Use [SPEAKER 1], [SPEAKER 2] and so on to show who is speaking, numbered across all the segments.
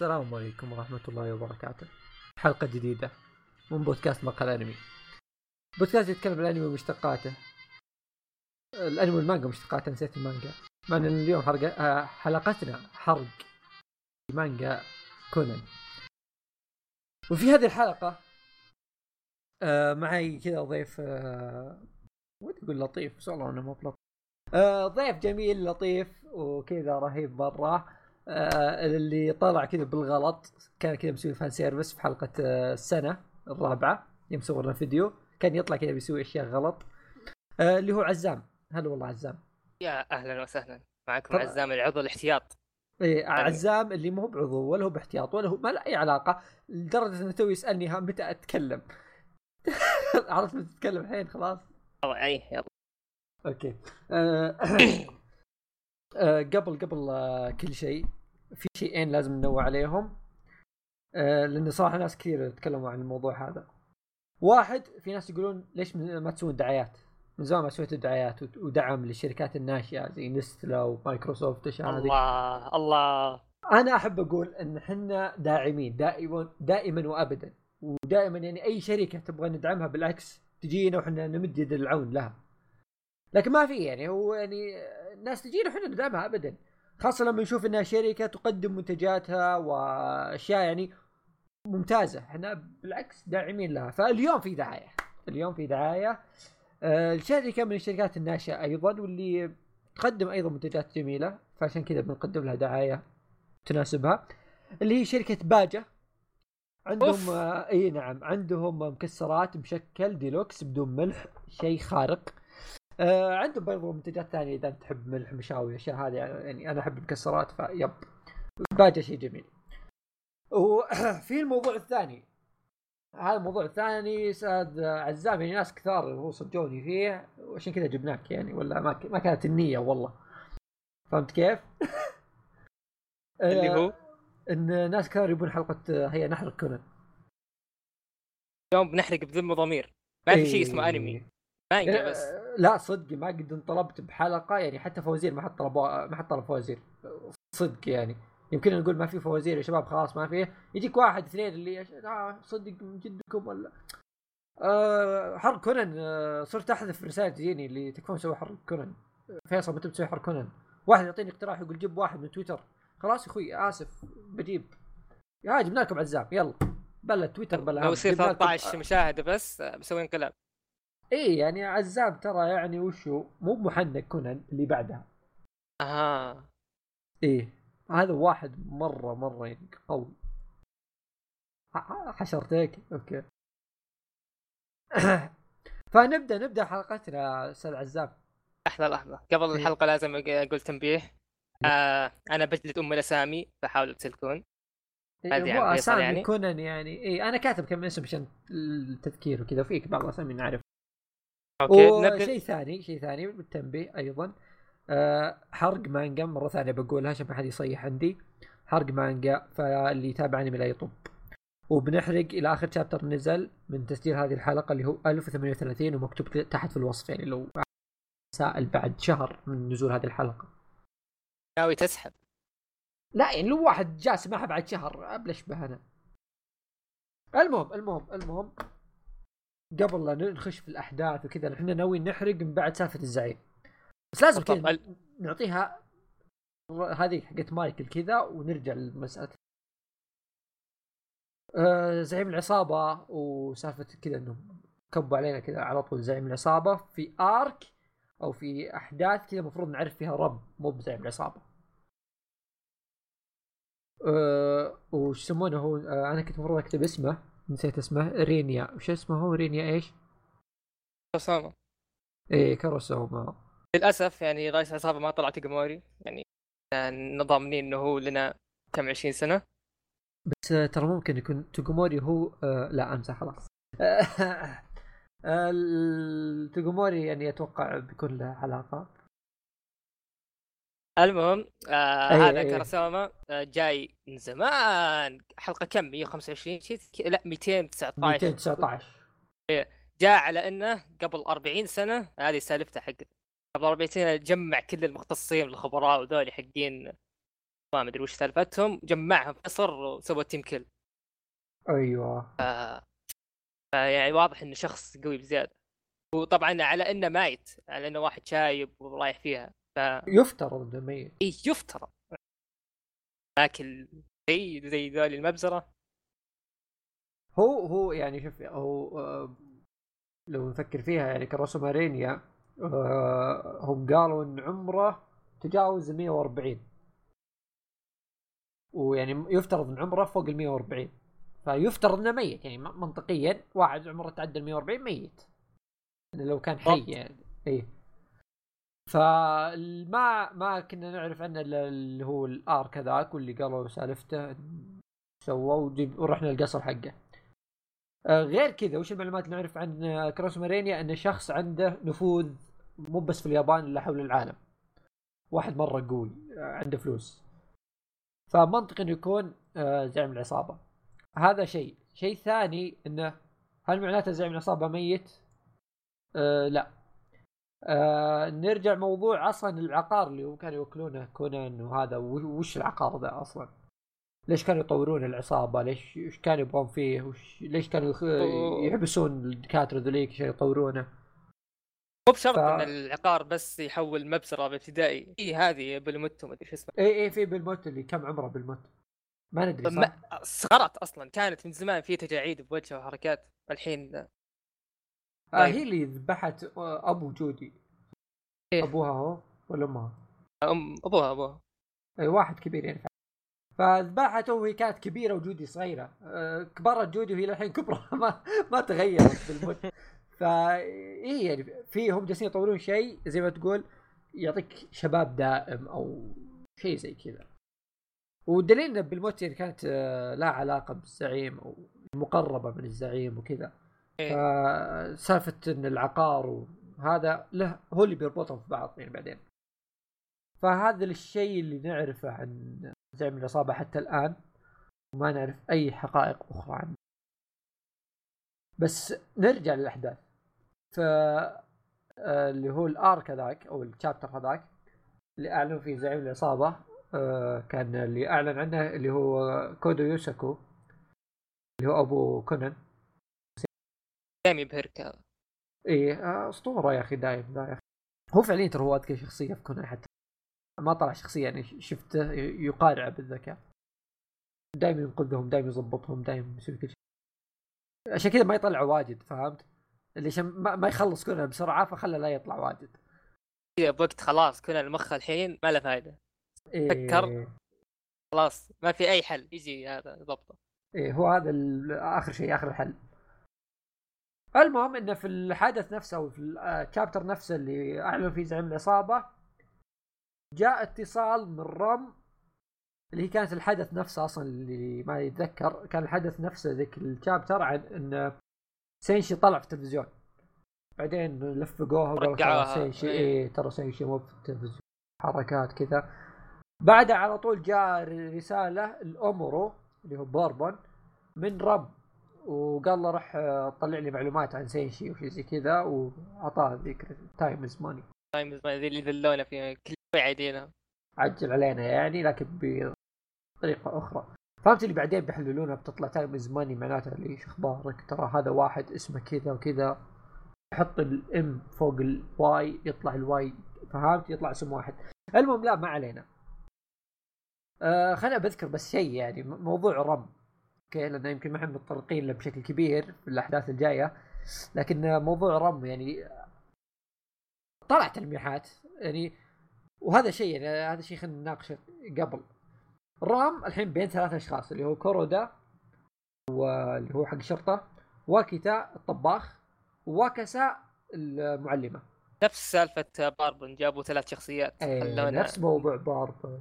[SPEAKER 1] السلام عليكم ورحمة الله وبركاته. حلقة جديدة من بودكاست مقال أنمي. بودكاست يتكلم عن الأنمي ومشتقاته. الأنمي والمانجا ومشتقاته نسيت المانجا. مع أن اليوم حرق... آه، حلقتنا حرق مانجا كونان. وفي هذه الحلقة آه، معي كذا ضيف آه، ودي أقول لطيف بس والله انه مو بلطيف. ضيف جميل لطيف وكذا رهيب مرة. آه، اللي طلع كذا بالغلط كان كذا مسوي fan service في حلقة آه، السنة الرابعة يوم صورنا فيديو كان يطلع كذا بيسوي أشياء غلط. آه، اللي هو عزام. هلا والله عزام.
[SPEAKER 2] يا أهلا وسهلا. معكم
[SPEAKER 1] طبعا.
[SPEAKER 2] عزام العضو الاحتياط.
[SPEAKER 1] إيه عزام اللي مو بعضو ولا هو باحتياط ولا هو ما له أي علاقة لدرجة إنه تو يسألني ها متى أتكلم؟ عرفت متى تتكلم الحين خلاص.
[SPEAKER 2] إي يلا.
[SPEAKER 1] Okay. آه، آه، قبل قبل آه، كل شيء في شيئين لازم ننوه عليهم. آه، لأن صراحة ناس كثير تكلموا عن الموضوع هذا. واحد في ناس يقولون ليش ما تسوون دعايات؟ من زمان ما سويتوا دعايات ود- ودعم للشركات الناشئة زي نستلا ومايكروسوفت والاشياء
[SPEAKER 2] الله الله.
[SPEAKER 1] أنا أحب أقول إن إحنا داعمين دائما دائما وابدا. ودائما يعني أي شركة تبغى ندعمها بالعكس تجينا وحنا نمد يد العون لها. لكن ما في يعني هو يعني الناس تجينا وحنا ندعمها ابدا. خاصة لما نشوف إنها شركة تقدم منتجاتها وأشياء يعني ممتازة. إحنا بالعكس داعمين لها. فاليوم في دعاية. اليوم في دعاية. آه، الشركة من الشركات الناشئة أيضا واللي تقدم أيضا منتجات جميلة. فعشان كذا بنقدم لها دعاية تناسبها. اللي هي شركة باجه عندهم. آه إي نعم. عندهم مكسرات مشكل ديلوكس بدون ملح. شيء خارق. آه عندهم برضو منتجات ثانية إذا تحب ملح مشاوي الاشياء هذه يعني أنا أحب المكسرات فيب. باجه شيء جميل. وفي الموضوع الثاني. هذا الموضوع الثاني أستاذ عزام يعني ناس كثار هو صدقوني فيه وعشان كذا جبناك يعني ولا ما ما كانت النية والله. فهمت كيف؟
[SPEAKER 2] اللي
[SPEAKER 1] آه،
[SPEAKER 2] هو؟
[SPEAKER 1] إن ناس كثار يبون حلقة هي نحرق كونان.
[SPEAKER 2] اليوم بنحرق بذمة وضمير. ما في شيء اسمه
[SPEAKER 1] إيه.
[SPEAKER 2] انمي مانجا بس.
[SPEAKER 1] آه، لا صدق ما قد انطلبت بحلقة يعني حتى فوازير ما حد طلب ما حد طلب فوازير. صدق يعني. يمكن نقول ما في فوازير يا شباب خلاص ما فيه يجيك واحد اثنين اللي آه صدق من جدكم ولا؟ آه حرق كونان آه صرت أحذف رسائل تجيني اللي تكفون سوي حرق كونان. فيصل متى بتسوي حرق كونان؟ واحد يعطيني اقتراح يقول جيب واحد من تويتر. خلاص يا أخوي آسف بجيب يا جبنا لكم عزام يلا. بلا تويتر بلا
[SPEAKER 2] لو. يصير
[SPEAKER 1] جبنا لكم-
[SPEAKER 2] 13 مشاهدة بس آه، بسوي انقلاب
[SPEAKER 1] إيه يعني عزام ترى يعني وشو؟ مو محنك كونان اللي بعدها.
[SPEAKER 2] أها.
[SPEAKER 1] إيه هذا واحد مرة مرة يعني قوي. حشرتك؟ أوكي. فنبدأ نبدأ حلقتنا أستاذ عزام.
[SPEAKER 2] لحظة لحظة. قبل
[SPEAKER 1] إيه.
[SPEAKER 2] الحلقة لازم أقول تنبيه. آه أنا بجلد أم الأسامي فحاولوا تسلكون.
[SPEAKER 1] إيه،
[SPEAKER 2] هذه
[SPEAKER 1] هو أسامي
[SPEAKER 2] يعني؟
[SPEAKER 1] كونان يعني. إيه أنا كاتب كم اسم عشان التذكير وكذا وفيك بعض الأسامي نعرف.
[SPEAKER 2] أوكي
[SPEAKER 1] وشيء ثاني شيء ثاني بالتنبيه أيضا. أه حرق مانجا مرة ثانية بقولها عشان ما حد يصيح عندي. حرق مانجا فاللي يتابعني لا يطب. وبنحرق إلى آخر شابتر نزل من تسجيل هذه الحلقة اللي هو 1038 ومكتوب تحت في الوصف يعني لو سائل بعد شهر من نزول هذه الحلقة.
[SPEAKER 2] ناوي تسحب؟
[SPEAKER 1] لا يعني لو واحد جاء سمعها بعد شهر أبلش به أنا. المهم المهم المهم. قبل لا نخش في الأحداث وكذا إحنا ناويين نحرق من بعد سالفة الزعيم. بس لازم
[SPEAKER 2] بالضبط.
[SPEAKER 1] كذا
[SPEAKER 2] ال-
[SPEAKER 1] نعطيها هذه حقت مايكل كذا ونرجع لمسألة. آه زعيم العصابة وسالفة كذا إنهم كبوا علينا كذا على طول. زعيم العصابة في ارك أو في أحداث كذا المفروض نعرف فيها رب مو بزعيم العصابة. أه وش يسمونه هو؟ أه أنا كنت المفروض أكتب اسمه. نسيت اسمه رينيا. وش اسمه هو؟ رينيا إيش؟
[SPEAKER 2] أسامة.
[SPEAKER 1] إيه كاروسوما
[SPEAKER 2] للأسف يعني رئيس العصابه ما طلع تيجاموري يعني ضامنين إنه هو لنا كم 20 سنة.
[SPEAKER 1] بس آه، ترى ممكن يكون توغوموري هو آه لا امزح خلاص. آه، التوغوموري يعني أتوقع بيكون له علاقة.
[SPEAKER 2] المهم آه
[SPEAKER 1] أي-
[SPEAKER 2] هذا
[SPEAKER 1] أي.
[SPEAKER 2] كراسوما آه جاي من زمان. حلقة كم؟ 125 شيء لا 219
[SPEAKER 1] 219
[SPEAKER 2] جاء على إنه قبل 40 سنة هذه سالفته حقت قبل 40 سنة جمع كل المختصين الخبراء وذولي حقين ما أدري وش سالفتهم جمعهم في قصر وسوى team kill
[SPEAKER 1] أيوه.
[SPEAKER 2] ف... فيعني واضح إنه شخص قوي بزيادة. وطبعا على إنه مايت على إنه واحد شايب ورايح فيها. ف
[SPEAKER 1] يفترض إنه ميت.
[SPEAKER 2] إي يفترض. لكن زي زي ذولي المبزرة.
[SPEAKER 1] هو هو يعني شوف هو آه، لو نفكر فيها يعني كراسوما رينيا آه، هم قالوا إن عمره تجاوز 140 ويعني يفترض إن عمره فوق ال 140 فيفترض إنه ميت. يعني منطقيا واحد عمره تعدى ال 140 ميت. لو كان حي يعني. اي فما ما كنا نعرف عنه اللي هو الارك هذاك واللي قالوا سالفته سووا ورحنا القصر حقه. آه، غير كذا وش المعلومات اللي نعرف عن كروس مارينيا انه شخص عنده نفوذ مو بس في اليابان إلا حول العالم. واحد مرة قوي عنده فلوس. فمنطقي إنه يكون آه، زعيم العصابة. هذا شيء. شيء ثاني إنه هل معناته زعيم العصابة ميت؟ آه لا. آه نرجع موضوع أصلا العقار اللي هم كانوا يوكلونه كونان وهذا وش العقار ذا أصلا؟ ليش كانوا يطورون العصابة؟ ليش إيش كانوا يبغون فيه؟ وش ليش كانوا يحبسون الدكاتره ذوليك عشان يطورونه
[SPEAKER 2] مو بشرط ف... إن العقار بس يحول مبصرة بابتدائي اي هذه بالموت ما أدري شو اسمه.
[SPEAKER 1] اي اي في بالموت اللي كم عمره بالموت ما ندري صح؟
[SPEAKER 2] صغرت أصلا. كانت من زمان في تجاعيد بوجهها وحركات. الحين
[SPEAKER 1] آه طيب. هي اللي ذبحت أبو جودي. إيه؟ أبوها هو ولا أمها؟
[SPEAKER 2] أم أبوها أبوها.
[SPEAKER 1] اي واحد كبير يعني. فذبحته وهي كانت كبيرة وجودي صغيرة. آه كبرت جودي وهي للحين كبرى. ما ما تغيرت بالموت فا اي يعني في هم جالسين يطورون شيء. زي ما تقول يعطيك شباب دائم أو شيء زي كذا. والدليل بالموت يعني كانت آه، لا علاقة بالزعيم أو مقربة من الزعيم وكذا. إيه. فسالفة إن العقار وهذا له هو اللي بيربطهم في بعض يعني بعدين. فهذا الشيء اللي نعرفه عن زعيم العصابة حتى الآن وما نعرف أي حقائق أخرى عنه. بس نرجع للأحداث. ف آه، اللي هو الآرك هذاك أو الشابتر هذاك اللي أعلنوا فيه زعيم العصابة آه، كان اللي أعلن عنه اللي هو كودو يوساكو اللي هو أبو كونان.
[SPEAKER 2] يبهرك
[SPEAKER 1] إيه آه، أسطورة يا أخي دايم يا أخي هو فعليا ترى هو أذكى شخصية في كونان حتى. ما طلع شخصية يعني شفته يقارع بالذكاء. دايم ينقذهم دايم يضبطهم دايم يسوي كل شيء. عشان كذا ما يطلع واجد فهمت؟ اللي عشان ما يخلص كونان بسرعة فخله لا يطلع واجد.
[SPEAKER 2] إيه، بوقت خلاص كونان المخ الحين ما له فائده فكر. إيه. خلاص ما في أي حل يجي هذا ضبطه
[SPEAKER 1] إيه هو هذا آخر شيء آخر الحل المهم إنه في الحدث نفسه أو في ال chapter نفسه اللي أعلنوا فيه زعيم العصابة جاء اتصال من رام اللي هي كانت الحدث نفسه أصلا اللي ما يتذكر كان الحدث نفسه ذيك ال chapter عن إن شينشي طلع في التلفزيون. بعدين لفقوها وقالوا شينشي إيه, إيه ترى شينشي مو في التلفزيون حركات كذا. بعدها على طول جاء رسالة لأمورو اللي هو بوربون من رم وقال له راح طلع لي معلومات عن شينشي وشي زي كذا وأعطاه ذيك تايم از ماني
[SPEAKER 2] تايم از ماني اللي ذلونا فيها كل شوي عايدينها
[SPEAKER 1] عجل علينا يعني لكن بطريقة أخرى. فهمت اللي بعدين بيحللونها بتطلع time is money معناتها ليش أخبارك؟ ترى هذا واحد اسمه كذا وكذا. حط ال M فوق ال Y يطلع ال Y فهمت؟ يطلع اسم واحد. المهم لا ما علينا. آه خلينا بذكر بس شيء يعني موضوع رم. أوكي لأنه يمكن ما إحنا متطرقين له بشكل كبير في الأحداث الجاية. لكن موضوع رم يعني طلع تلميحات يعني وهذا شيء يعني هذا شيء خلينا نناقشه قبل. رام الحين بين ثلاث أشخاص اللي هو كورودا واللي هو حق الشرطه واكيتا الطباخ وكسا المعلمة.
[SPEAKER 2] نفس سالفة باربن جابوا ثلاث شخصيات
[SPEAKER 1] إيه نفس موضوع باربن.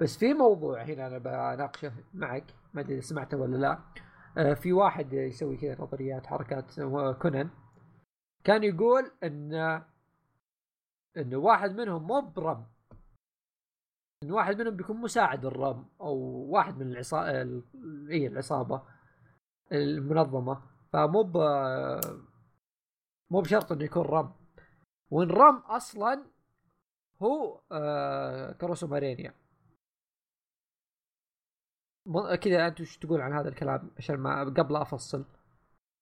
[SPEAKER 1] بس في موضوع هنا أنا بناقشه معك ما أدري إذا سمعته ولا لا. آه في واحد يسوي كذا نظريات حركات كونان. كان يقول إن إن واحد منهم مو برم. إن واحد منهم بيكون مساعد الرم أو واحد من العصابه اي العصابة المنظمة. فمو ب مو بشرط إنه يكون رم. وإن رم أصلا هو آه كروسو مارينيا كذا أنت وش تقول عن هذا الكلام عشان ما قبل أفصل؟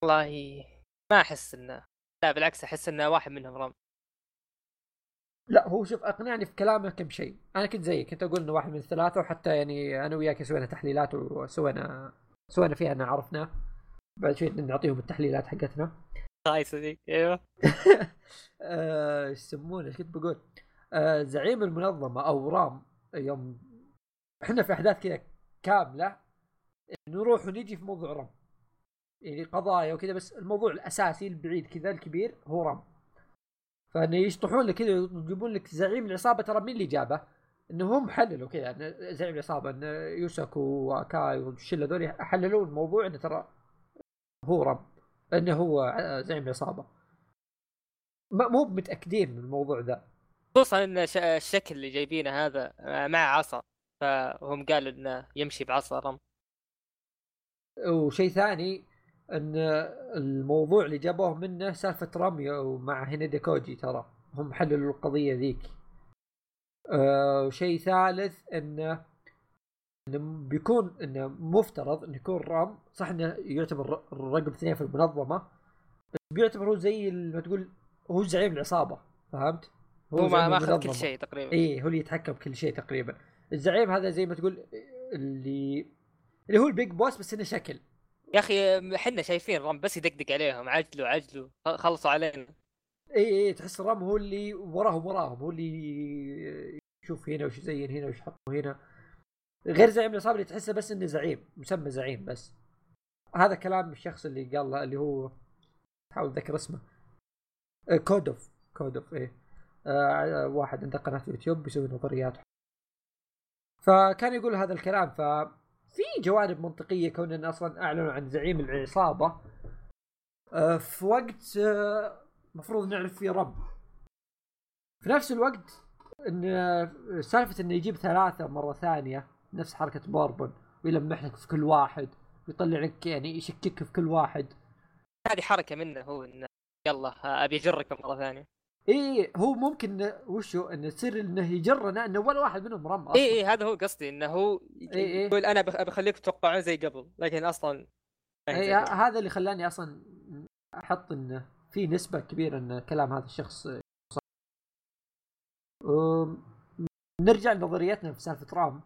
[SPEAKER 2] والله ما أحس انه لا بالعكس أحس إنه واحد منهم رم.
[SPEAKER 1] لا هو شوف أقنعني في كلامه كم شيء. أنا كنت زيك كنت أقول إنه واحد من الثلاثة وحتى يعني أنا وياك سوينا تحليلات وسوينا سوينا فيها ان عرفنا. بعد شوي نعطيهم التحليلات حقتنا.
[SPEAKER 2] خايسه ذيك أيوه.
[SPEAKER 1] آه، إيش يسمونه؟ إيش كنت بقول؟ آه زعيم المنظمة أو رام يوم إحنا في أحداث كذا كاملة نروح ونجي في موضوع رام يعني قضايا وكذا بس الموضوع الأساسي البعيد كذا الكبير هو رام فانه يشطحون لك كذا يجيبون لك زعيم العصابة ترى مين اللي جابه؟ إنه هم حللوا كذا زعيم العصابة إن يوساكو وأكاي والشله ذول حللوا الموضوع إنه ترى هو رام إنه هو زعيم العصابة. مو متأكدين من الموضوع ذا.
[SPEAKER 2] خصوصا إن الشكل اللي جايبينه هذا مع عصا. فهم قالوا إنه يمشي بعصا رم
[SPEAKER 1] وشيء ثاني إن الموضوع اللي جابوه منه سالفة رمي ومع هينيدا كوجي ترى هم حللوا القضية ذيك. أه وشيء ثالث انه انه بيكون انه مفترض انه يكون رام صح إنه يعتبر الرقم اثنين في المنظمة بس بيعتبر هو زي ما تقول هو زعيم العصابة فهمت؟
[SPEAKER 2] هو, هو ما ماخذ كل شيء تقريبا.
[SPEAKER 1] اي هو اللي يتحكم بكل شيء تقريبا. الزعيم هذا زي ما تقول اللي اللي هو البيج بوس بس إنه شكل.
[SPEAKER 2] يا أخي إحنا شايفين رام بس يدقدق عليهم عجلوا عجلوا خلصوا علينا.
[SPEAKER 1] إي إي تحس رام هو اللي وراهم وراهم هو اللي يشوف هنا وش يزين هنا وش يحط هنا. غير زعيم العصابه اللي تحسه بس إنه زعيم مسمى زعيم بس. هذا كلام الشخص اللي قال اللي هو حاول أتذكر اسمه. كودوف كودوف إيه. آه واحد عنده قناه يوتيوب بيسوي نظريات. فكان يقول هذا الكلام ف في جوانب منطقية كون إن أصلا أعلنوا عن زعيم العصابة. آه، في وقت المفروض آه، نعرف فيه رب. في نفس الوقت إن آه، سالفة إنه يجيب ثلاثة مرة ثانية نفس حركة بوربون ويلمح لك في كل واحد ويطلع لك يعني يشكك في كل واحد.
[SPEAKER 2] هذه حركة منه هو إنه يلا أبي اجرك مرة ثانية.
[SPEAKER 1] اي هو ممكن وشو؟ إنه تصير إنه يجرنا إنه ولا واحد منهم رمى
[SPEAKER 2] اي اي هذا هو قصدي إنه هو يقول أنا بخليك تتوقعون زي قبل لكن أصلا
[SPEAKER 1] اي هذا اللي خلاني أصلا أحط إنه في نسبة كبيرة إن كلام هذا الشخص صح. نرجع لنظريتنا في سالفة رام.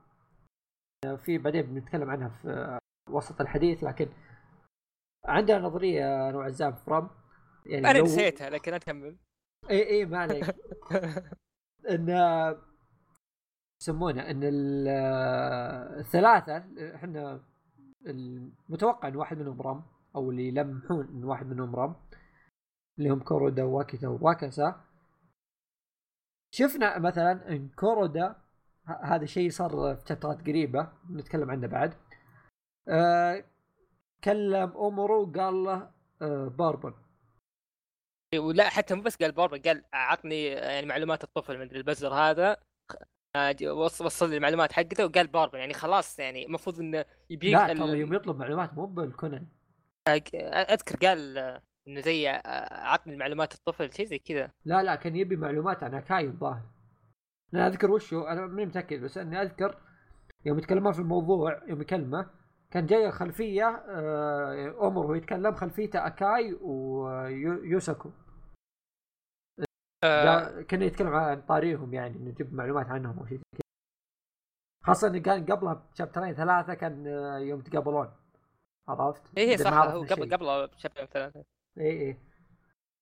[SPEAKER 1] في بعدين بنتكلم عنها في وسط الحديث لكن عندنا نظرية نوع عزام في رام.
[SPEAKER 2] يعني أنا نسيتها لكن اكمل
[SPEAKER 1] اي اي ما عليك. إن يسمونه إن الثلاثة إحنا المتوقع إن واحد منهم رام أو اللي يلمحون إن واحد منهم رام اللي هم كورودا واكيتا وواكاسا. شفنا مثلا إن كورودا هذا الشيء صار في شابترات قريبة نتكلم عنه بعد. أه كلم امورو قال له أه باربون
[SPEAKER 2] ولا حتى مو بس قال بوربون قال عطني يعني معلومات الطفل مدري البزر هذا. وصل لي المعلومات حقته وقال باربون يعني خلاص يعني المفروض إنه
[SPEAKER 1] يبيك لا ترى يوم يطلب معلومات مو بالكونن
[SPEAKER 2] أذكر قال إنه زي عطني المعلومات الطفل شيء زي كذا.
[SPEAKER 1] لا لا كان يبي معلومات عن اكاي الظاهر. أنا أذكر وشو أنا ماني متأكد بس أني أذكر يوم يتكلمون في الموضوع يوم يكلمه كان جاي خلفيه آه، امورو وهو يتكلم خلفيته اكاي ويوساكو آه كان يتكلم عن طاريهم يعني نجيب معلومات عنهم أو شيء كذا. خاصة إنه كان قبلها بشابترين ثلاثة كان آه، يوم تقابلون. عرفت؟
[SPEAKER 2] اي صح هو قبل قبل بشابترين ثلاثة.
[SPEAKER 1] اي اي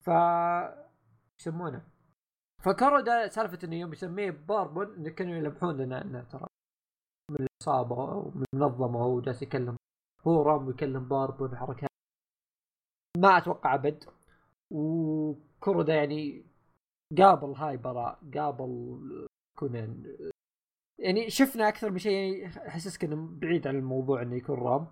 [SPEAKER 1] ف يسمونه. فكرودا سالفة إنه يوم يسميه باربون إنه كانوا يلمحون لنا إنه ترى من العصابة ومن المنظمة وهو جالس يكلم هو رام يكلم باربون حركات. ما أتوقع أبد. وكرودا يعني قابل هاي براء قابل كونان يعني شفنا أكثر من شيء يحسسك انه بعيد عن الموضوع إنه يكون رام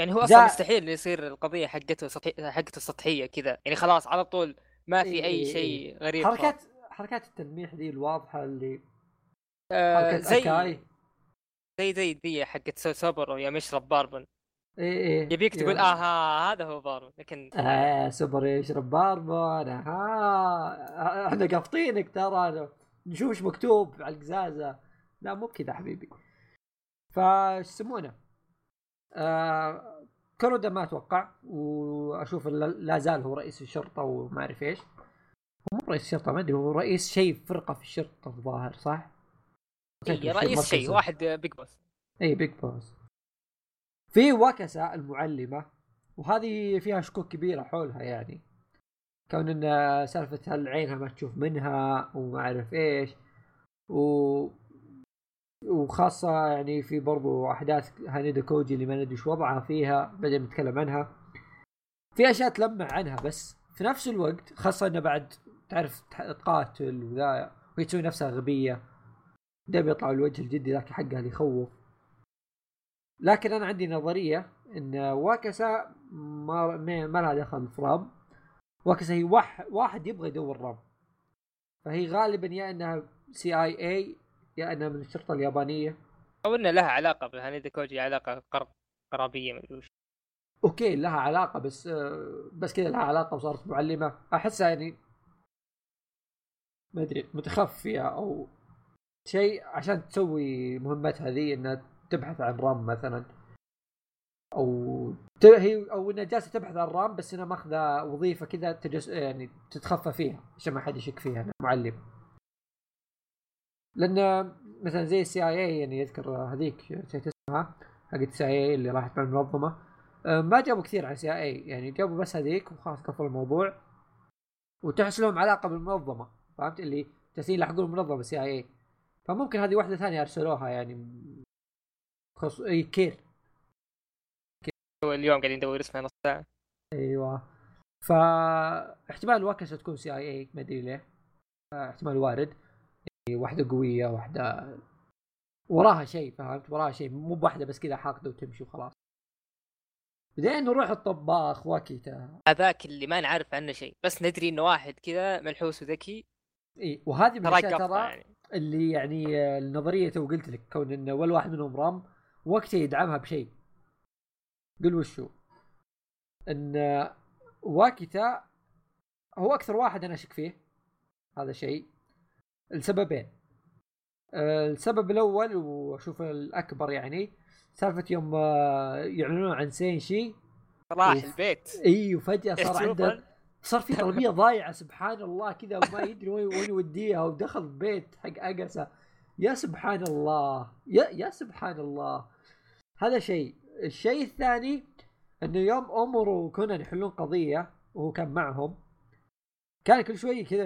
[SPEAKER 2] يعني هو أصلا مستحيل يصير القضية حقته سطحيه حقته سطحية كذا يعني خلاص على طول ما في أي إيه شيء غريب
[SPEAKER 1] حركات خلاص. حركات التلميح ذي الواضحة اللي
[SPEAKER 2] آه زي. زي زي ذي حقت سوبر يوم يشرب باربن
[SPEAKER 1] إيه إيه
[SPEAKER 2] يبيك تقول أها هذا هو باربون لكن
[SPEAKER 1] آه سوبر يشرب باربون. أها إحنا قافطينك ترى. نشوف إيش مكتوب على القزازة. لا مو كذا حبيبي. فايش يسمونه؟ آه كورودا ما أتوقع. وأشوف لا زال هو رئيس الشرطة وما أعرف إيش. هو مو رئيس الشرطة ما أدري هو رئيس شيء فرقة في الشرطة الظاهر صح؟
[SPEAKER 2] اي رئيس شيء واحد big boss.
[SPEAKER 1] اي big boss. في واكسا المعلمة وهذه فيها شكوك كبيرة حولها يعني. كون إن سالفة هل عينها ما تشوف منها وما أعرف إيش و وخاصة يعني في برضو أحداث هانيدا كوجي اللي ما ندري إيش وضعها فيها بدأ نتكلم عنها. في أشياء تلمح عنها بس في نفس الوقت خاصة إنه بعد تعرف تقاتل وذا وهي تسوي نفسها غبية. ده بيطلع الوجه الجدي ذاك حقها اللي يخوف. لكن أنا عندي نظرية إن واكسا ما ما لها دخل في رام. واكسا هي واحد, واحد يبغى يدور رام. فهي غالبا يا إنها CIA يا إنها من الشرطة اليابانية.
[SPEAKER 2] أو انها لها علاقة بهانيدا كوجي علاقة قرابية ما وش
[SPEAKER 1] أوكي لها علاقة بس بس كذا لها علاقة وصارت معلمة. أحسها يعني ما أدري متخفية أو شيء عشان تسوي مهمتها ذي إنها تبحث عن رام مثلا. أو هي أو إنها جالسة تبحث عن رام بس إنها ماخذة وظيفة كذا تجس يعني تتخفى فيها عشان ما حد يشك فيها معلم. لأن مثلا زي السي آي اي يعني يذكر هذيك نسيت اسمها حقت ال CIA اللي راحت مع المنظمة. ما جابوا كثير عن CIA يعني جابوا بس هذيك وخلاص قفلوا الموضوع. وتحس لهم علاقة بالمنظمة فهمت؟ اللي جالسين يلحقون المنظمة CIA فممكن هذه واحدة ثانية أرسلوها يعني خص... أي كير.
[SPEAKER 2] هو اليوم قاعدين ندور اسمها نص ساعه
[SPEAKER 1] أيوه. فاحتمال واكسا تكون CIA ما أدري ليه. احتمال وارد. يعني واحدة قوية واحدة وراها شيء فهمت؟ وراها شيء. مو بواحدة بس كذا حاقدة وتمشي وخلاص. بعدين نروح الطباخ واكيتا.
[SPEAKER 2] هذاك اللي ما نعرف عنه شيء. بس ندري إنه واحد كذا منحوس وذكي.
[SPEAKER 1] إي وهذه من ترى يعني. اللي يعني النظرية تو قلت لك كون إنه ولا واحد منهم رام وقتها يدعمها بشيء. قل وشو؟ إن واكيتا هو أكثر واحد أنا أشك فيه. هذا شيء. لسببين السبب الأول وأشوف الأكبر يعني سالفة يوم يعلنون عن سينشي.
[SPEAKER 2] راح وف... البيت.
[SPEAKER 1] إي وفجأة صار عنده صار في طلبيه ضايعة سبحان الله كذا وما يدري وين يوديها ودخل البيت حق اقسا يا سبحان الله يا يا سبحان الله. هذا شيء. الشيء الثاني إنه يوم امرو وكونان يحلون قضية وهو كان معهم. كان كل شوي كذا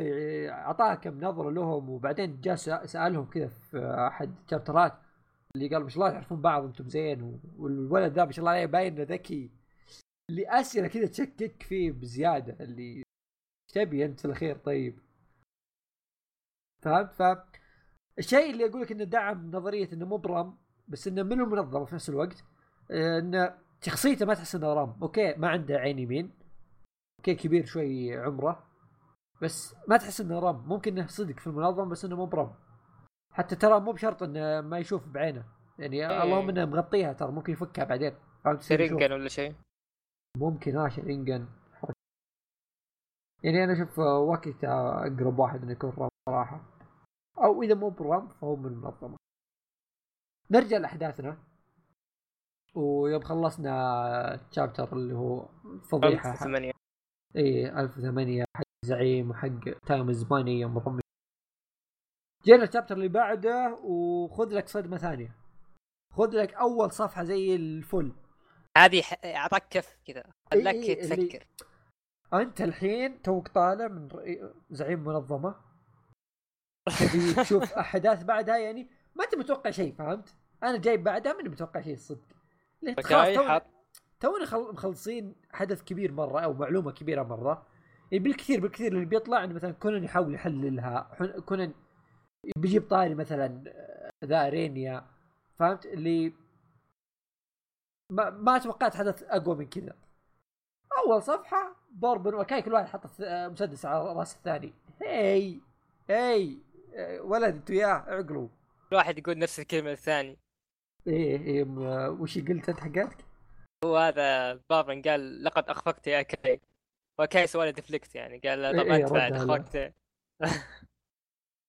[SPEAKER 1] اعطاها كم نظرة لهم وبعدين جاء سألهم كذا في أحد الشابترات اللي قال ما شاء الله تعرفون بعض أنتم زين والولد ذا ما شاء الله عليه باين إنه ذكي. اللي أسئلة كذا تشكك فيه بزيادة اللي تبي أنت في الاخير طيب. فهمت؟ ف الشيء اللي أقول لك إنه دعم نظرية إنه مو برام بس إنه من المنظمه في نفس الوقت آه، إنه شخصيته ما تحس إنه رام. okay ما عنده عين يمين okay كبير شوي عمره بس ما تحس إنه رام. ممكن إنه صدق في المنظمه بس إنه مو برام. حتى ترى مو بشرط إنه ما يشوف بعينه. يعني إيه. اللهم إنه مغطيها ترى ممكن يفكها بعدين.
[SPEAKER 2] فهمت؟ سرينجن ولا شيء؟
[SPEAKER 1] ممكن آه شرينجن يعني أنا أشوف واكيتا أقرب واحد إنه يكون رام صراحة. أو إذا مو برام فهو من المنظمة. نرجع لأحداثنا. ويوم خلصنا الشابتر اللي هو فضيحة 1008 اي 1008 حق زعيم وحق تايم زباني يوم رمي. جينا الشابتر اللي بعده وخذ لك صدمة ثانية. خذ لك أول صفحة زي الفل.
[SPEAKER 2] هذه أعطاك كف كذا. خلاك إيه تفكر اللي...
[SPEAKER 1] أنت الحين توك طالع من زعيم منظمة. تبي تشوف أحداث بعدها يعني ما أنت متوقع شيء فهمت؟ أنا جاي بعدها ماني متوقع شيء الصدق خلاص تونا مخلصين حدث كبير مرة أو معلومة كبيرة مرة. يعني بالكثير بالكثير اللي بيطلع إنه مثلا كونان يحاول يحللها كونان بيجيب طاري مثلا آه، ذا رينيا فهمت؟ اللي ما, ما توقعت حدث أقوى من كذا. أول صفحة ضرب وكاي كل واحد حط مسدس على رأس الثاني. هي هي. ولد انتو ياه اعقلوا.
[SPEAKER 2] كل واحد يقول نفس الكلمة الثاني
[SPEAKER 1] إيه إيه وش قلت أنت حقتك؟
[SPEAKER 2] هو هذا بابا قال لقد أخفقت يا كاي وكاي سوى deflect يعني قال طبعا إيه أنت بعد أخفقت.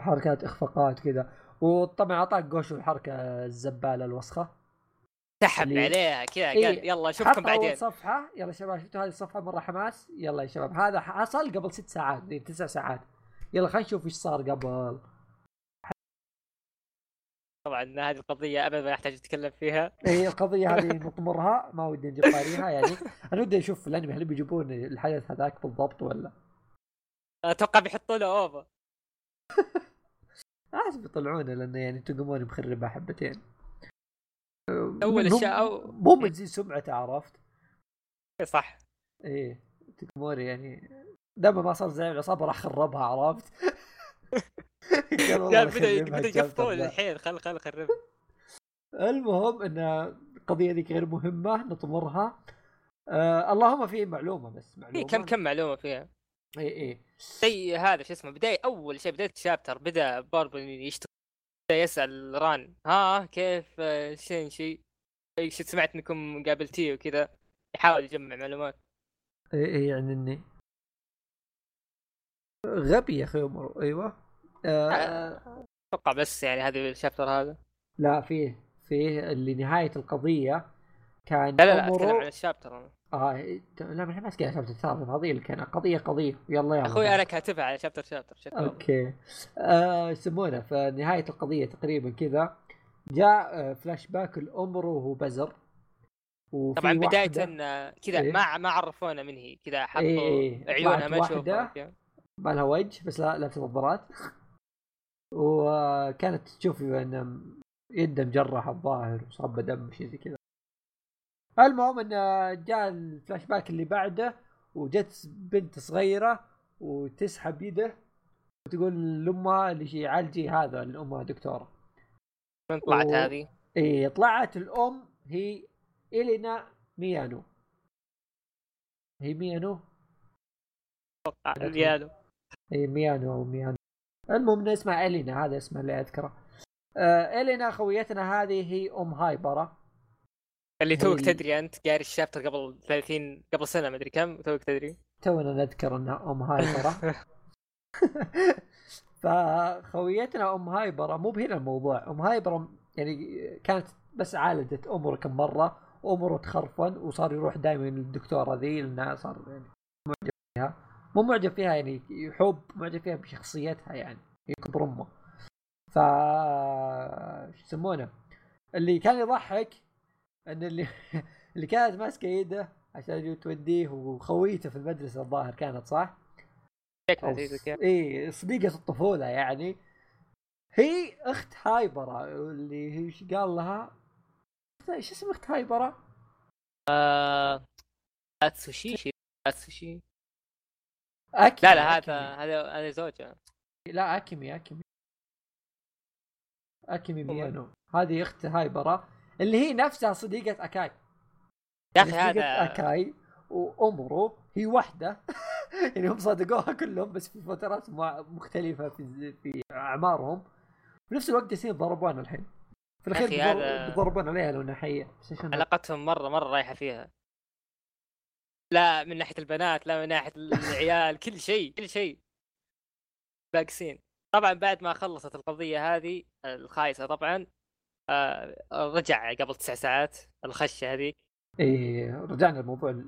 [SPEAKER 1] حركات إخفاقات كذا. وطبعا أعطاك جوشو الحركة الزبالة الوسخة.
[SPEAKER 2] سحب
[SPEAKER 1] اللي-
[SPEAKER 2] عليها كذا
[SPEAKER 1] إيه،
[SPEAKER 2] قال يلا
[SPEAKER 1] حط
[SPEAKER 2] اشوفكم بعدين.
[SPEAKER 1] اول صفحة؟ يلا شباب شفتوا هذه الصفحة مرة حماس؟ يلا يا شباب هذا حصل قبل ست ساعات ذي تسع ساعات. يلا خلينا نشوف إيش صار قبل.
[SPEAKER 2] طبعا هذه القضية ابدا ما يحتاج نتكلم فيها.
[SPEAKER 1] هي القضية هذه نطمرها ما ودي نجيب طاريها يعني. أنا ودي أشوف الأنمي هل بيجيبون الحدث هذاك بالضبط ولا؟
[SPEAKER 2] أتوقع بيحطوا له اوفا
[SPEAKER 1] لازم يطلعونه لأنه يعني توجوموني مخربها حبتين. أول
[SPEAKER 2] اشياء أو
[SPEAKER 1] مو من زي سمعته عرفت؟
[SPEAKER 2] صح.
[SPEAKER 1] إيه توجوموني يعني. دام ما صار زي العصابة راح خربها عرفت؟ قال
[SPEAKER 2] بدا
[SPEAKER 1] بدأ
[SPEAKER 2] يقفطون. الحين خل خل خرب.
[SPEAKER 1] المهم إن القضية ذيك غير مهمة نطمرها. آه اللهم في معلومة بس
[SPEAKER 2] في
[SPEAKER 1] معلومة.
[SPEAKER 2] إيه، كم كم معلومة فيها؟
[SPEAKER 1] اي اي
[SPEAKER 2] زي هذا شو اسمه بداية أول شيء بداية ال chapter بدأ بوربن يشتغل بدأ يسأل ران. ها كيف شينشي إيش سمعت انكم قابلتيه وكذا. يحاول يجمع معلومات.
[SPEAKER 1] اي اي يعني إني غبي يا أخي عمر. أيوه.
[SPEAKER 2] أتوقع بس يعني هذا ال chapter هذا.
[SPEAKER 1] لا فيه فيه اللي نهاية القضية كان
[SPEAKER 2] لا لا لا
[SPEAKER 1] أتكلم
[SPEAKER 2] عن ال chapter أنا.
[SPEAKER 1] آه لا ما ماسك chapter الثالث القضية اللي كان قضية قضية. يلا يلا.
[SPEAKER 2] أخوي أنا كاتبها على chapter chapter شكرا
[SPEAKER 1] okay. آه يسمونه فنهايه القضية تقريبا كذا. جاء آه فلاش باك الامر وهو بزر.
[SPEAKER 2] طبعا
[SPEAKER 1] بداية
[SPEAKER 2] آه، كذا
[SPEAKER 1] إيه.
[SPEAKER 2] ما ما عرفونا من هي. كذا حطوا
[SPEAKER 1] إيه،.
[SPEAKER 2] عيونها ما. تشوف
[SPEAKER 1] ما لها وجه بس لا لابسه نظارات وكانت تشوف إن يده مجرح الظاهر وصابه دم شيء زي كذا. المهم إن جاء الفلاش باك اللي بعده وجت بنت صغيرة وتسحب يده وتقول لأمها اللي شي عالجي هذا اللي امها دكتورة.
[SPEAKER 2] من طلعت
[SPEAKER 1] و-
[SPEAKER 2] هذه؟
[SPEAKER 1] إي طلعت الأم هي إلينا ميانو. هي ميانو؟
[SPEAKER 2] أتوقع ريالو
[SPEAKER 1] إي ميانو أو ميانو. المهم اسمها إلينا هذا اسمها اللي أذكره. آه إلينا خويتنا هذه هي أم هايبرا.
[SPEAKER 2] اللي توك تدري أنت قاري الشابتر قبل 30 قبل سنة مدري كم توك تدري.
[SPEAKER 1] تونا نذكر إنها أم هايبرة. فخويتنا أم هايبرة مو بهنا الموضوع. أم هايبرة يعني كانت بس عالجت امور كم مرة امره تخرفن وصار يروح دائما للدكتورة ذي لأنها صار يعني معجب فيها مو معجب فيها يعني يحب معجب فيها بشخصيتها يعني هي كبر أمه ف شو يسمونه اللي كان يضحك إن اللي اللي كانت ماسكة يده عشان توديه وخويته في المدرسة الظاهر كانت صح؟ اي صديقة الطفولة يعني هي أخت هايبرة اللي هي إيش قال لها؟ إيش اسم أخت هايبرة؟
[SPEAKER 2] اتسوشي شي اتسوشي
[SPEAKER 1] اكيمي
[SPEAKER 2] لا لا. هذا هذا هذا زوجها
[SPEAKER 1] لا اكيمي اكيمي اكيمي. ميانو هذه أخت هايبرة اللي هي نفسها صديقة أكاي.
[SPEAKER 2] يا أخي
[SPEAKER 1] صديقة
[SPEAKER 2] هذا
[SPEAKER 1] أكاي وامرو هي واحدة يعني هم صادقوها كلهم بس في فترات مختلفة في في أعمارهم. في نفس الوقت جالسين يتضربون الحين. في
[SPEAKER 2] الأخير
[SPEAKER 1] بيضربون عليها لو حية
[SPEAKER 2] علاقتهم مره مرة رايحة فيها. لا من ناحية البنات لا من ناحية العيال كل شيء كل شيء. باقسين طبعا بعد ما خلصت القضية هذه الخايسة طبعا آه، رجع قبل تسع ساعات الخشة هذيك
[SPEAKER 1] إيه رجعنا للموضوع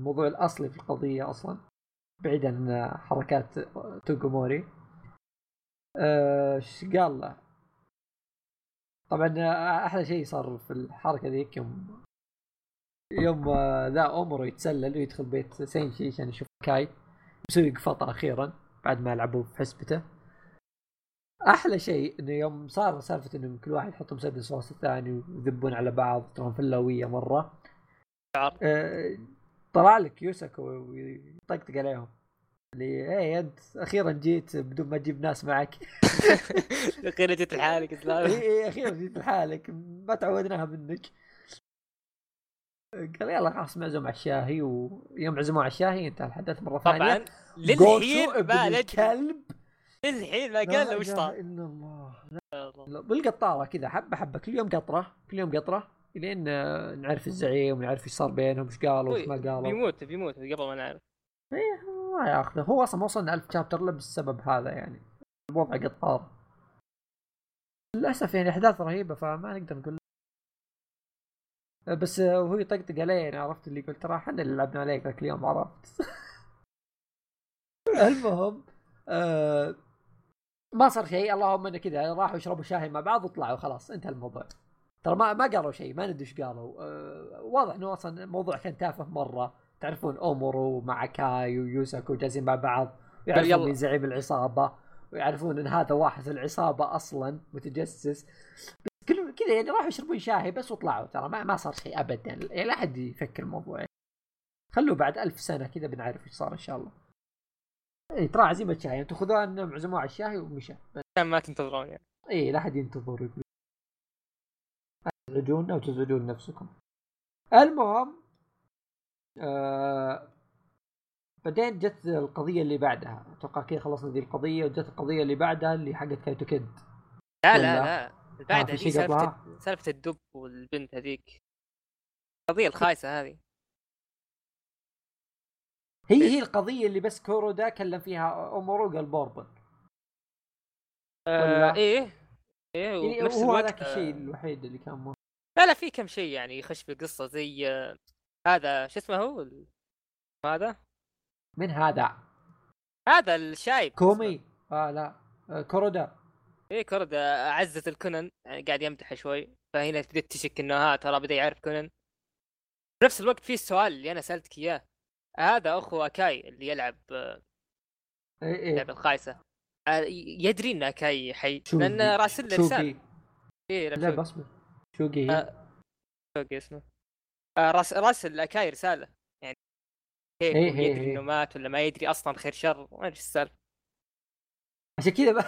[SPEAKER 1] الموضوع الأصلي في القضية أصلا بعيدا عن حركات توغوموري. آه، إيش قال له؟ طبعا آه، أحلى شيء صار في الحركة ذيك يوم يوم آه، ذا اومورو يتسلل ويدخل بيت سينشي عشان يشوف كاي. يسوي قفطة أخيرا بعد ما لعبوا في حسبته. أحلى شيء إنه يوم صار سالفة انه كل واحد يحط مسدس وسط الثاني ويذبون على بعض ترى فلاويه
[SPEAKER 2] مرة.
[SPEAKER 1] آه، طلع لك يوساكو ويطقطق عليهم. اللي إيه أنت أخيرا جيت بدون ما تجيب ناس معك.
[SPEAKER 2] أخيرا جيت لحالك
[SPEAKER 1] اي أخيرا جيت لحالك ما تعودناها منك. قال يلا خلاص معزوم على الشاهي ويوم عزموه على الشاهي انتهى الحدث مرة ثانية.
[SPEAKER 2] طبعا للحين ما
[SPEAKER 1] الكلب
[SPEAKER 2] للحين ما
[SPEAKER 1] لا
[SPEAKER 2] قال له وش صار
[SPEAKER 1] إلا الله. لا، بالقطارة كذا حبة حبة كل يوم قطرة كل يوم قطرة لين آه، نعرف الزعيم ونعرف إيش صار بينهم إيش قالوا إيش ما قالوا.
[SPEAKER 2] بيموت بيموت قبل ما نعرف.
[SPEAKER 1] ما ياخذه. هو أصلا ما وصلنا 1000 شابتر إلا بالسبب هذا يعني. الوضع قطار. للأسف يعني أحداث رهيبة فما نقدر نقول بس وهو يطقطق علي أنا عرفت اللي قلت ترى إحنا اللي لعبنا عليك ذاك اليوم عرفت؟ المهم آه ما صار شيء. اللهم إنه كذا راحوا يشربوا شاي مع بعض وطلعوا خلاص انتهى الموضوع. ترى ما ما قالوا شيء ما ندري إيش قالوا. آه واضح إنه أصلا الموضوع كان تافه مرة. تعرفون أومورو مع كاي ويوساكو جالسين مع بعض يعرفون مين زعيم العصابة ويعرفون إن هذا واحد في العصابة أصلا متجسس. كل كذا يعني راحوا يشربون شاي بس وطلعوا ترى ما, ما صار شيء ابدا. يعني لا أحد يفكر الموضوع. خلوا بعد ألف سنة كذا بنعرف إيش صار إن شاء الله. اي ترى عزيمة شاي. أنتم خذوها انهم عزموه على الشاي ومشى.
[SPEAKER 2] ما تنتظرون يعني.
[SPEAKER 1] اي لا أحد ينتظر يقول. تزعجون أو تزعجون نفسكم. المهم آه بعدين جت القضية اللي بعدها. أتوقع كذا خلصنا ذي القضية وجت القضية اللي بعدها اللي حقت كايتو كيد
[SPEAKER 2] لا لا لا. بعدها في سالفة سالفة الدب والبنت هذيك. القضية الخايسة هذه.
[SPEAKER 1] هي هي القضية اللي بس كورودا كلم فيها اومورو قال بوربن
[SPEAKER 2] آه إيه إيه
[SPEAKER 1] يعني ونفس هو هذاك الشيء الوحيد اللي كان مو
[SPEAKER 2] لا لا في كم شيء يعني يخش في القصة زي آه هذا شو اسمه هو؟ هذا؟
[SPEAKER 1] من هذا؟
[SPEAKER 2] هذا الشايب
[SPEAKER 1] كومي. آه لا. آه كورودا.
[SPEAKER 2] إيه كورودا عزت لكونن يعني قاعد يمدح شوي. فهنا بديت تشك إنه ها ترى بدأ يعرف كونن في نفس الوقت في السؤال اللي أنا سألتك إياه. هذا أخو أكاي اللي يلعب
[SPEAKER 1] إيه إيه.
[SPEAKER 2] لعبه الخايسة. آه، يدري إن أكاي حي لأن راسل له رساله
[SPEAKER 1] إيه لا بصبر شوقي.
[SPEAKER 2] آه شوقي اسمه. آه راس راسل أكاي رسالة. يعني كيف إيه يدري إيه. إنه مات ولا ما يدري أصلا خير شر. ما أدري السالفة.
[SPEAKER 1] عشان كذا بقى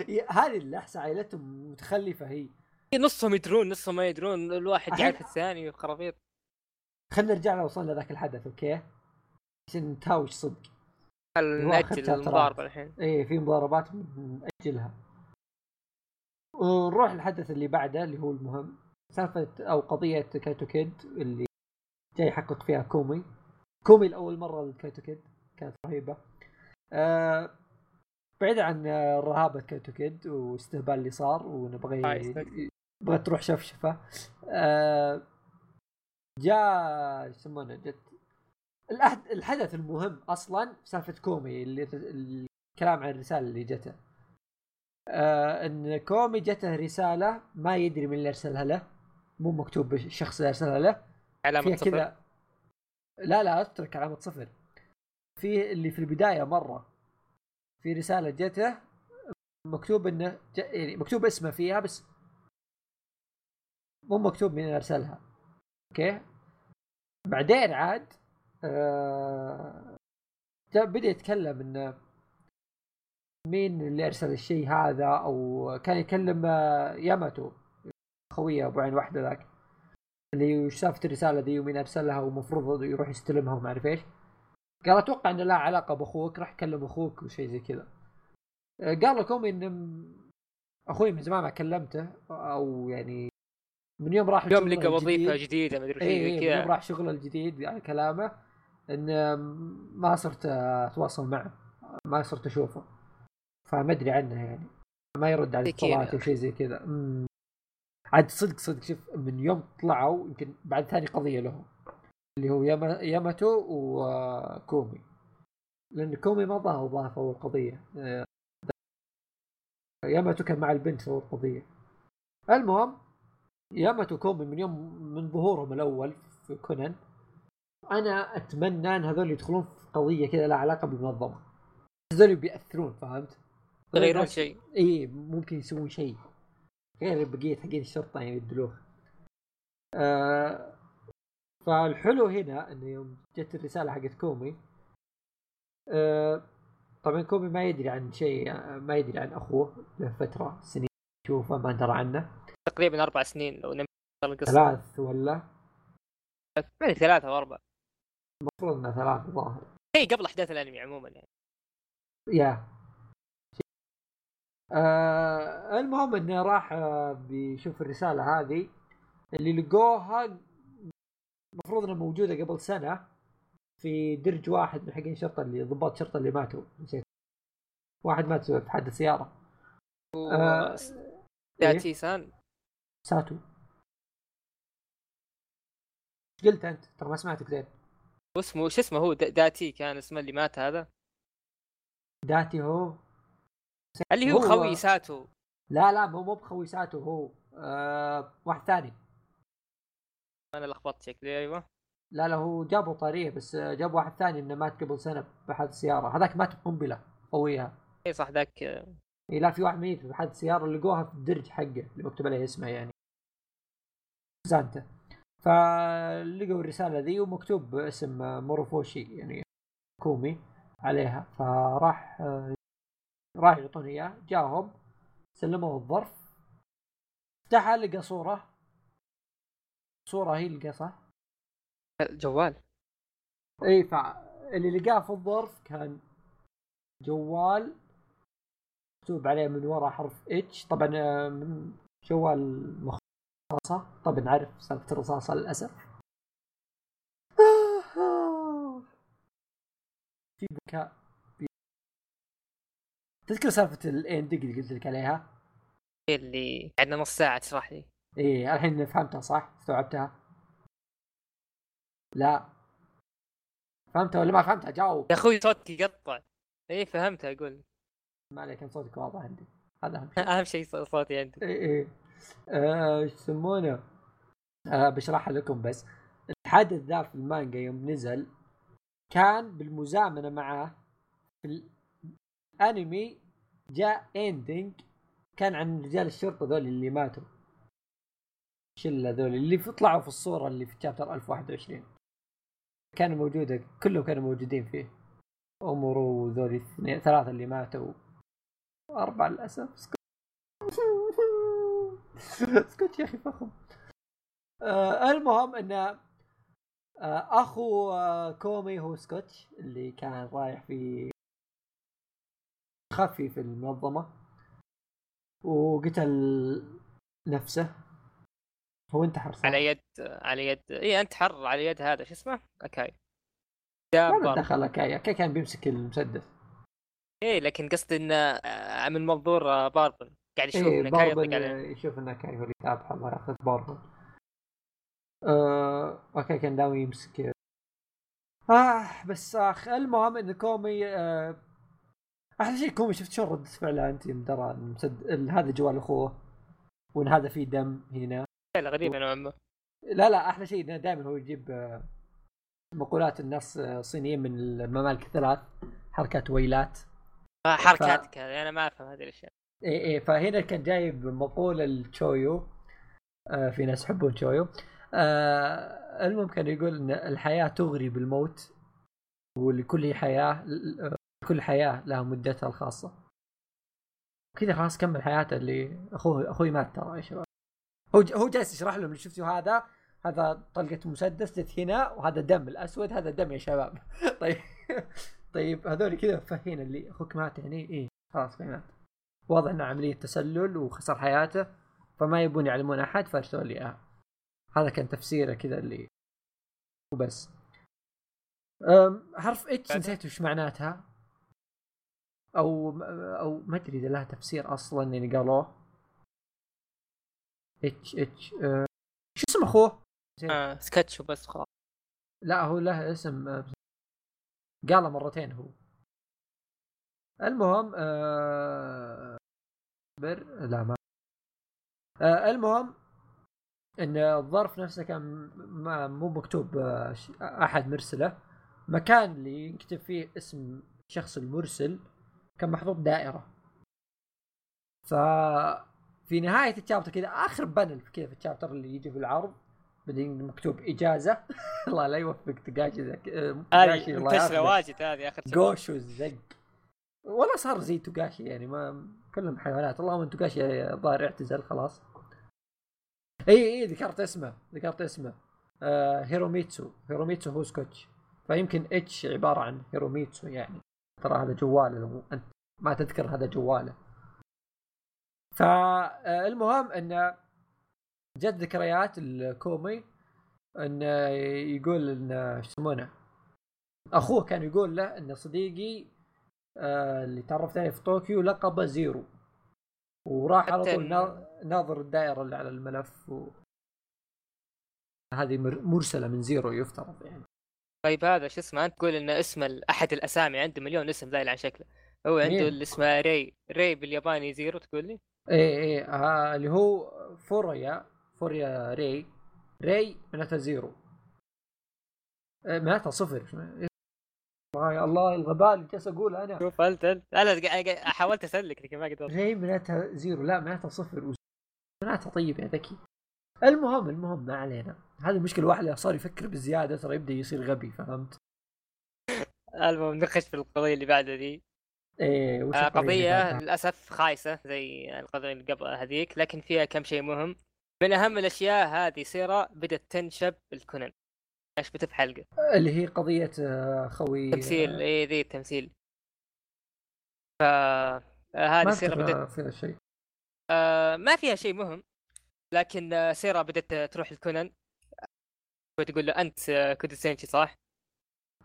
[SPEAKER 1] هذه اللحسه عائلتهم متخلفة هي.
[SPEAKER 2] نصهم يدرون نصهم ما يدرون الواحد يعرف الثاني وخرابيط
[SPEAKER 1] خلينا نرجع لو وصلنا ذاك الحدث أوكي؟ عشان نتهاوش صدق.
[SPEAKER 2] نأجل المضاربة الحين.
[SPEAKER 1] إيه في مضاربات نأجلها. ونروح الحدث اللي بعده اللي هو المهم. سالفة أو قضية كايتو كيد اللي جاي يحقق فيها كومي. كومي لأول مرة لكايتو كيد كانت رهيبة. آه بعيد عن رهابة كايتو كيد واستهبال اللي صار ونبغى بغى تروح شفشفة. آه جاء يسمونه جت الحدث المهم أصلا سالفة كومي اللي الكلام عن الرسالة اللي جته. آه إن كومي جته رسالة ما يدري من اللي أرسلها له مو مكتوب الشخص اللي أرسلها له.
[SPEAKER 2] علامة صفر كذا
[SPEAKER 1] لا لا أترك علامة صفر. في اللي في البداية مرة في رسالة جته مكتوب إنه يعني مكتوب اسمه فيها بس مو مكتوب مين أرسلها. أوكي؟ بعدين عاد آه بدأ يتكلم إنه مين اللي أرسل الشيء هذا أو كان يكلم آه، ياماتو خويه أبو عين واحدة ذاك اللي سالفه الرسالة ذي ومين أرسلها ومفروض يروح يستلمها وما أعرف إيش. قال أتوقع انه لها علاقة بأخوك راح كلم أخوك وشيء زي كذا. آه، قال لكم إن أخوي من زمان ما كلمته أو يعني من يوم راح
[SPEAKER 2] يوم لقى وظيفة جديدة ما أدري
[SPEAKER 1] إيش إيه كذا. يوم راح شغله الجديد على كلامه إن ما صرت أتواصل معه ما صرت أشوفه. فما أدري عنه يعني ما يرد على الاتصالات أو شيء زي كذا. عاد صدق صدق شوف من يوم طلعوا يمكن بعد ثاني قضية لهم. اللي هو ياماتو وكومي. لأن كومي ما ظهر ظهر اول قضيه ياماتو كان مع البنت في اول قضيه المهم ياماتو كومي من يوم من ظهورهم الأول في كونان أنا أتمنى إن هذول يدخلون في قضية كذا لها علاقة بالمنظمة. هذول بيأثرون فهمت؟
[SPEAKER 2] يغيرون شيء.
[SPEAKER 1] اي ممكن يسوون شيء. غير بقية حقين الشرطة يعني يدلوه. آه فالحلو هنا إنه يوم جت الرسالة حقت كومي آه طبعا كومي ما يدري عن شيء ما يدري عن أخوه له فتره سنين يشوفه ما درى عنه.
[SPEAKER 2] تقريبا أربع سنين لو نمت
[SPEAKER 1] القصة ثلاث ولا؟
[SPEAKER 2] يعني ثلاثة أو أربع
[SPEAKER 1] المفروض انها ثلاثة ظاهر
[SPEAKER 2] اي قبل أحداث الأنمي عموما يعني.
[SPEAKER 1] يا. آه المهم إنه راح آه بيشوف الرسالة هذه اللي لقوها المفروض انها موجودة قبل سنة في درج واحد من حقين الشرطة اللي ضباط شرطة اللي ماتوا. نسيت. واحد مات في حادث سيارة.
[SPEAKER 2] و... آه... ساتي سان.
[SPEAKER 1] ساتو. إيش قلت أنت؟ ترى ما سمعتك زين.
[SPEAKER 2] واسمه شو اسمه هو؟ دا- داتي كان اسمه اللي مات هذا.
[SPEAKER 1] داتي هو.
[SPEAKER 2] اللي هو
[SPEAKER 1] هو-
[SPEAKER 2] خوي ساتو.
[SPEAKER 1] لا لا مو مو بخويساته هو آه واحد ثاني.
[SPEAKER 2] أنا لخبطت شكلي أيوه.
[SPEAKER 1] لا لا هو جابوا طاريه بس آه، جاب واحد ثاني إنه مات قبل سنة بحادث سيارة. هذاك مات بقنبلة قويها.
[SPEAKER 2] إي صح ذاك.
[SPEAKER 1] إي لا في واحد ميت بحادث سيارة لقوها في الدرج حقه اللي مكتوب عليه اسمه يعني. زانتا. فلقوا الرسالة ذي ومكتوب اسم موروفوشي يعني كومي عليها. فراح راح يعطون إياه جاهم سلموه الظرف. فتحها لقى صورة. صورة هي لقى صح؟
[SPEAKER 2] جوال.
[SPEAKER 1] إي فاللي لقاه في الظرف كان جوال مكتوب عليه من ورا حرف اتش طبعا آه، من جوال مخصصة طبعا نعرف سالفة الرصاصة للأسف. في بكاء في- تذكر سالفة الاندق اللي قلت لك عليها؟
[SPEAKER 2] اللي عندنا نص ساعة تشرح لي.
[SPEAKER 1] إيه الحين فهمتها صح؟ استوعبتها؟ لا. فهمتها ولا ما فهمتها؟ جاوب.
[SPEAKER 2] يا أخوي صوتك يقطع. إي فهمت أقول
[SPEAKER 1] ما عليك كان صوتك واضح عندي. هذا أهم شيء.
[SPEAKER 2] أهم شيء صوتي عندك
[SPEAKER 1] إيه إيه إيش يسمونه؟ آه بشرحها لكم بس. الحدث ذا في المانجا يوم نزل كان بالمزامنة معاه في الانمي جاء ending كان عن رجال الشرطة ذول اللي ماتوا. الشله ذول اللي طلعوا في الصورة اللي في chapter 1021 كانوا موجوده كلهم كانوا موجودين فيه. أمورو ذول الاثنين ثلاثة اللي ماتوا. أربعة للأسف. اسكت يا أخي فخم. آه المهم إن آه أخو آه كومي هو سكوتش اللي كان رايح في خفي في المنظمة. وقتل نفسه. هو انتحر صح؟
[SPEAKER 2] على يد على يد اي انتحر على يد هذا شو اسمه؟ أكاي.
[SPEAKER 1] ما. دخل كاي كاي كان بيمسك المسدس.
[SPEAKER 2] إيه لكن قصدي إنه آه، من منظور آه، باربن قاعد يشوف
[SPEAKER 1] إيه
[SPEAKER 2] إنه كاي عليه.
[SPEAKER 1] يشوف إنه كاي هو اللي يتابع الله يأخذ باربن آه okay كان ناوي يمسك. آه بس آخ المهم إن كومي آه أحلى شيء كومي شفت شلون ردة فعله أنت درى إن مسد... ال- هذا جوال أخوه وإن هذا فيه دم هنا.
[SPEAKER 2] غريبه نوعا ما
[SPEAKER 1] لا لا أحلى شيء إنه دائما هو يجيب آه، مقولات الناس آه، الصينيين من الممالك الثلاث حركات ويلات.
[SPEAKER 2] حركاتك هذه أنا ما أفهم هذه الأشياء.
[SPEAKER 1] إيه إيه فهنا كان جايب مقولة التشويو آه في ناس يحبون تشويو آه المهم كان يقول إن الحياة تغري بالموت ولكل حياة آه، كل حياة لها مدتها الخاصة. كذا خلاص كمل حياته اللي أخوه أخوي مات ترى يا شباب هو هو جالس يشرح لهم اللي شفتوا هذا؟ هذا طلقة مسدس جت هنا وهذا دم الأسود هذا دم يا شباب. طيب طيب هذول كذا فهين اللي أخوك مات يعني إيه خلاص مات واضح إنه عملية تسلل وخسر حياته فما يبون يعلمون أحد فارسلوا لي إياها. هذا كان تفسيره كذا اللي وبس. حرف اتش؟ نسيت وش معناتها؟ أو أو ما أدري إذا لها تفسير أصلا يعني قالوه. H H أه، شو اسم أخوه؟
[SPEAKER 2] آه سكتش وبس خلاص.
[SPEAKER 1] لا هو له اسم أه، قاله مرتين هو. المهم آه بر لا ما آه المهم إن الظرف نفسه كان ما مو مكتوب آه، أحد مرسله. مكان اللي يكتب فيه اسم الشخص المرسل كان محطوط دائره ف في نهاية الشابتر كذا آخر panel كذا في ال chapter اللي يجي في العرض بعدين مكتوب إجازة. الله لا يوفقك تقاشي ذاك آه، تقاشي
[SPEAKER 2] هذه
[SPEAKER 1] الله منتشرة.
[SPEAKER 2] واجد هذه آخر شيء
[SPEAKER 1] جوشو زق والله صار زي توغاشي يعني ما كلهم حيوانات. اللهم إن توغاشي الظاهر اعتزل خلاص. إي إي ذكرت اسمه ذكرت اسمه. آه هيروميتسو. هيروميتسو هو سكوتش. فيمكن H عبارة عن هيروميتسو يعني. ترى هذا جواله لو أنت ما تذكر هذا جواله. فالمهم انه جت ذكريات الكومي انه يقول انه شو يسمونه أخوه كان يقول له إن صديقي آه اللي تعرفت عليه في طوكيو لقبه زيرو. وراح على طول ناظر الدائرة اللي على الملف و... هذه مر- مرسلة من زيرو يفترض يعني.
[SPEAKER 2] طيب هذا شو اسمه؟ أنت تقول إن اسم أحد الأسامي عنده مليون اسم زايل عن شكله. هو عنده؟ اللي اسمه ري ري بالياباني zero تقول لي؟
[SPEAKER 1] إيه إيه آه اللي هو فوريا فوريا ري ري معناتها zero. إيه معناتها صفر. إيه؟ يا الله الغباء اللي جالس اقوله أنا.
[SPEAKER 2] شوف أنت أنت أنا حاولت أسلك لكن ما قدرت.
[SPEAKER 1] ري معناتها زيرو. لا معناتها صفر. معناتها طيب يا ذكي. المهم المهم ما علينا. هذه المشكلة الواحد صار يفكر بزياده ترى يبدأ يصير غبي فهمت؟
[SPEAKER 2] المهم نخش في القضية اللي بعدها ذي
[SPEAKER 1] إيه
[SPEAKER 2] آه،
[SPEAKER 1] قضية؟
[SPEAKER 2] للأسف خايسة زي القضية اللي قبل هذيك لكن فيها كم شيء مهم. من أهم الأشياء هذه سيرة بدأت تنشب الكونن نشبت في حلقة؟
[SPEAKER 1] اللي هي قضية آه، خوي
[SPEAKER 2] تمثيل. اي ذي التمثيل. ف آه،
[SPEAKER 1] ما
[SPEAKER 2] هذه سيره بدات
[SPEAKER 1] فيها شيء.
[SPEAKER 2] آه، ما فيها شيء مهم لكن آه، سيرا بدأت تروح لكونان وتقول له أنت آه، كودوسينشي صح؟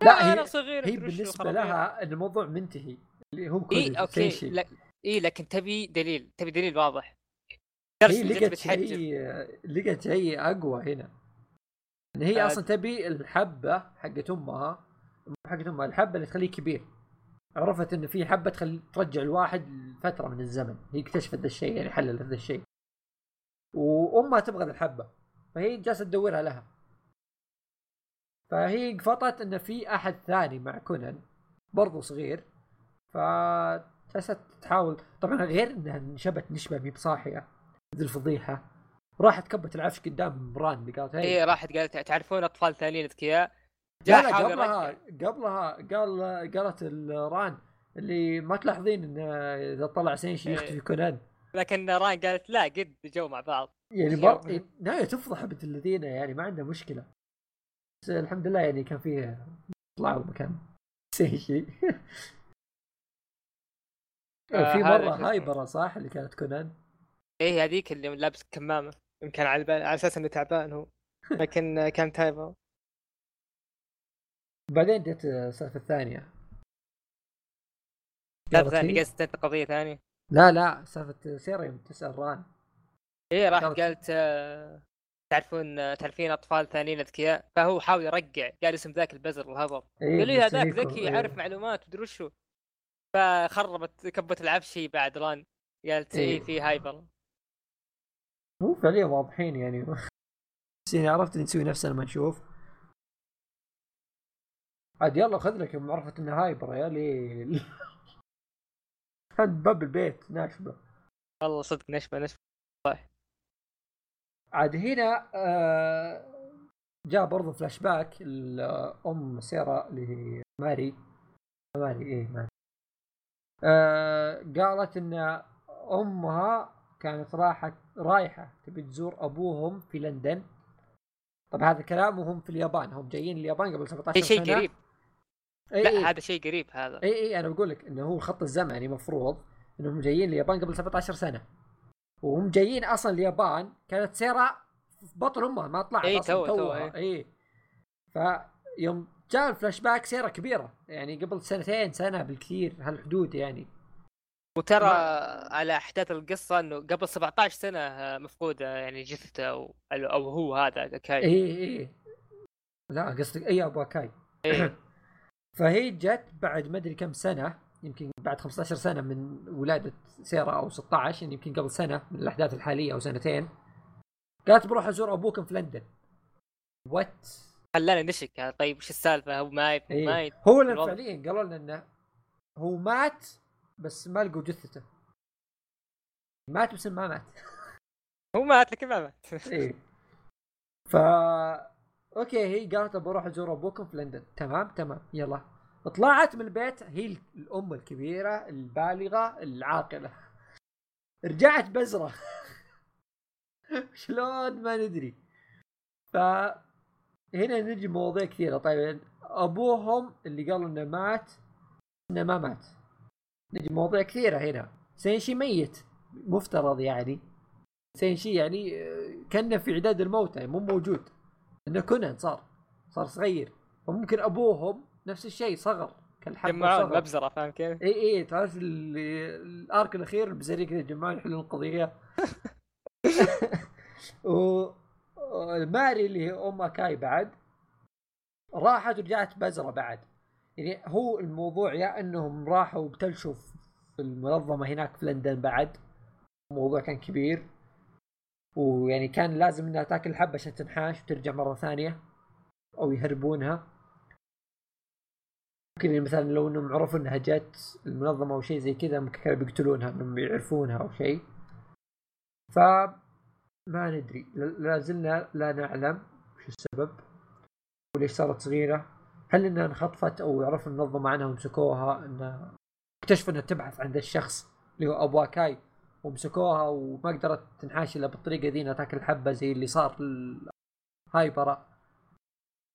[SPEAKER 1] لا، هي-
[SPEAKER 2] أنا صغير
[SPEAKER 1] هي
[SPEAKER 2] بالنسبة.
[SPEAKER 1] لها الموضوع منتهي. اللي هو كل
[SPEAKER 2] اي
[SPEAKER 1] okay.
[SPEAKER 2] لا اي لكن تبي دليل تبي دليل واضح
[SPEAKER 1] هي لقت. شيء لقت شيء أقوى هنا ان هي
[SPEAKER 2] آه.
[SPEAKER 1] أصلا تبي الحبة حقت أمها حقت أمها الحبة اللي تخليه كبير عرفت إن في حبة تخلي ترجع الواحد لفترة من الزمن هي اكتشفت ذا الشيء يعني حللت ذا الشيء وأمها تبغى الحبة فهي جالسة تدورها لها فهي قفطت إن في أحد ثاني مع كونان برضو صغير فجالسه تحاول طبعا غير إنها انشبت نشبة مي بصاحيه ذي الفضيحه راحت كبت العفش قدام ران اللي قالت هي.
[SPEAKER 2] اي راحت قالت تعرفون أطفال ثانيين أذكياء؟
[SPEAKER 1] لا
[SPEAKER 2] جاء
[SPEAKER 1] لا قبلها. قبلها قال قالت الران اللي ما تلاحظين إن إذا طلع سينشي
[SPEAKER 2] إيه.
[SPEAKER 1] يختفي كونان.
[SPEAKER 2] لكن ران قالت لا قد جو مع بعض.
[SPEAKER 1] يعني. بر... نهاية تفضح بنت الذين يعني ما عنده مشكلة. بس الحمد لله يعني كان فيه طلعوا مكان سينشي.
[SPEAKER 2] آه،
[SPEAKER 1] في
[SPEAKER 2] شو
[SPEAKER 1] مرة
[SPEAKER 2] اسمه.
[SPEAKER 1] هايبرة صح؟ اللي كانت كونان؟
[SPEAKER 2] إيه هذيك اللي لابس كمامة. يمكن على البال على أساس إنه تعبان هو لكن آه، كان تايبه
[SPEAKER 1] بعدين جت السالفة الثانية.
[SPEAKER 2] لا
[SPEAKER 1] قالت
[SPEAKER 2] ثاني
[SPEAKER 1] هي-
[SPEAKER 2] قصة أنت قضية ثانية.
[SPEAKER 1] لا لا سالفة سيريوم تسأل ران.
[SPEAKER 2] إيه راح
[SPEAKER 1] قالت-
[SPEAKER 2] آه، تعرفون آه، تعرفين أطفال ثانيين أذكياء؟ فهو حاول يرجع قال اسم ذاك البزر الهبط
[SPEAKER 1] إيه
[SPEAKER 2] قال لي هذاك ذكي
[SPEAKER 1] إيه.
[SPEAKER 2] يعرف معلومات ودري وشو فخربت كبت العفش بعد ران. قالت
[SPEAKER 1] إيه.
[SPEAKER 2] إيه. في هايبر.
[SPEAKER 1] مو فعليا واضحين يعني. بس يعني عرفت اللي نسوي نفسنا ما نشوف عاد يلا خذ لك يوم عرفت إنه هايبر يا ليل. عند باب البيت ناشبه
[SPEAKER 2] والله صدق نشبه نشبه
[SPEAKER 1] عاد هنا آه جاء برضو فلاش باك الام سيرا اللي هي ماري. ماري إيه ماري. آه قالت إن أمها كانت راحت رايحة تبي تزور أبوهم في لندن. طب هذا كلام وهم في اليابان. هم جايين اليابان قبل 17
[SPEAKER 2] أي
[SPEAKER 1] سنة.
[SPEAKER 2] شيء قريب.
[SPEAKER 1] إي
[SPEAKER 2] لا
[SPEAKER 1] إي.
[SPEAKER 2] هذا شيء قريب هذا.
[SPEAKER 1] إي إي أنا بقول لك إنه هو الخط الزمني مفروض إنهم جايين اليابان قبل 17 سنة. وهم جايين أصلا اليابان كانت سيرا في بطن أمها ما طلعت
[SPEAKER 2] تو- تو،
[SPEAKER 1] توها إي. فيوم جاء الفلاش باك سيرا كبيرة. يعني قبل سنتين سنة بالكثير هالحدود يعني.
[SPEAKER 2] وترى
[SPEAKER 1] ما-
[SPEAKER 2] على أحداث القصة إنه قبل 17 سنة آه، مفقودة يعني جثته أو أو هو هذا كاي
[SPEAKER 1] اي اي لا قصدك اي أبو كاي
[SPEAKER 2] إيه.
[SPEAKER 1] فهي جت بعد ما أدري كم سنة يمكن بعد 15 سنة من ولادة سيرا أو 16 يعني يمكن قبل سنة من الأحداث الحالية أو سنتين. قالت بروح أزور أبوكم في لندن. واللي
[SPEAKER 2] خلانا نشك. طيب وش السالفة؟ هو مايت
[SPEAKER 1] إيه.
[SPEAKER 2] مايت
[SPEAKER 1] هو. فعليا قالوا لنا إنه هو مات بس ما لقوا جثته. مات بس ما مات.
[SPEAKER 2] هو مات لكن ما مات.
[SPEAKER 1] إيه. ف okay هي قالت بروح ازور أبوكم في لندن. تمام تمام. يلا. طلعت من البيت هي الأم الكبيرة البالغة العاقلة. رجعت بزرة. شلون؟ ما ندري. ف هنا نجي مواضيع كثيرة. طيب أبوهم اللي قالوا إنه مات إنه ما مات. نجي مواضيع كثيرة هنا. سينشي ميت. مفترض يعني. سينشي يعني كأنه في عداد الموتى يعني مو موجود. إنه كونان صار. صار صغير. فممكن أبوهم نفس الشيء صغر. كالحب
[SPEAKER 2] جمعون
[SPEAKER 1] صغر.
[SPEAKER 2] مبزرة فاهم كيف؟
[SPEAKER 1] إي إي تعرف ال- الأرك الأخير البزرية كذا يجمعون يحلون القضية. و ماري اللي هي أم كاي بعد راحت ورجعت بزرة بعد. يعني هو الموضوع يا إنهم راحوا بتلشوا في المنظمة هناك في لندن بعد. الموضوع كان كبير. ويعني كان لازم إنها تاكل حبة عشان تنحاش وترجع مرة ثانية أو يهربونها. ممكن مثلا لو إنهم عرفوا إنها جت المنظمة أو شيء زي كذا ممكن كانوا بيقتلونها إنهم يعرفونها أو شيء. ف ما ندري. لا زلنا لا نعلم وش السبب وليش صارت صغيرة. هل إنها انخطفت أو عرف المنظمة عنها ومسكوها انها اكتشفوا انها تبحث عن الشخص اللي هو أبو كاي ومسكوها وما قدرت تنحاش إلا بالطريقة ذي إنها تاكل حبة زي اللي صار هايبرا.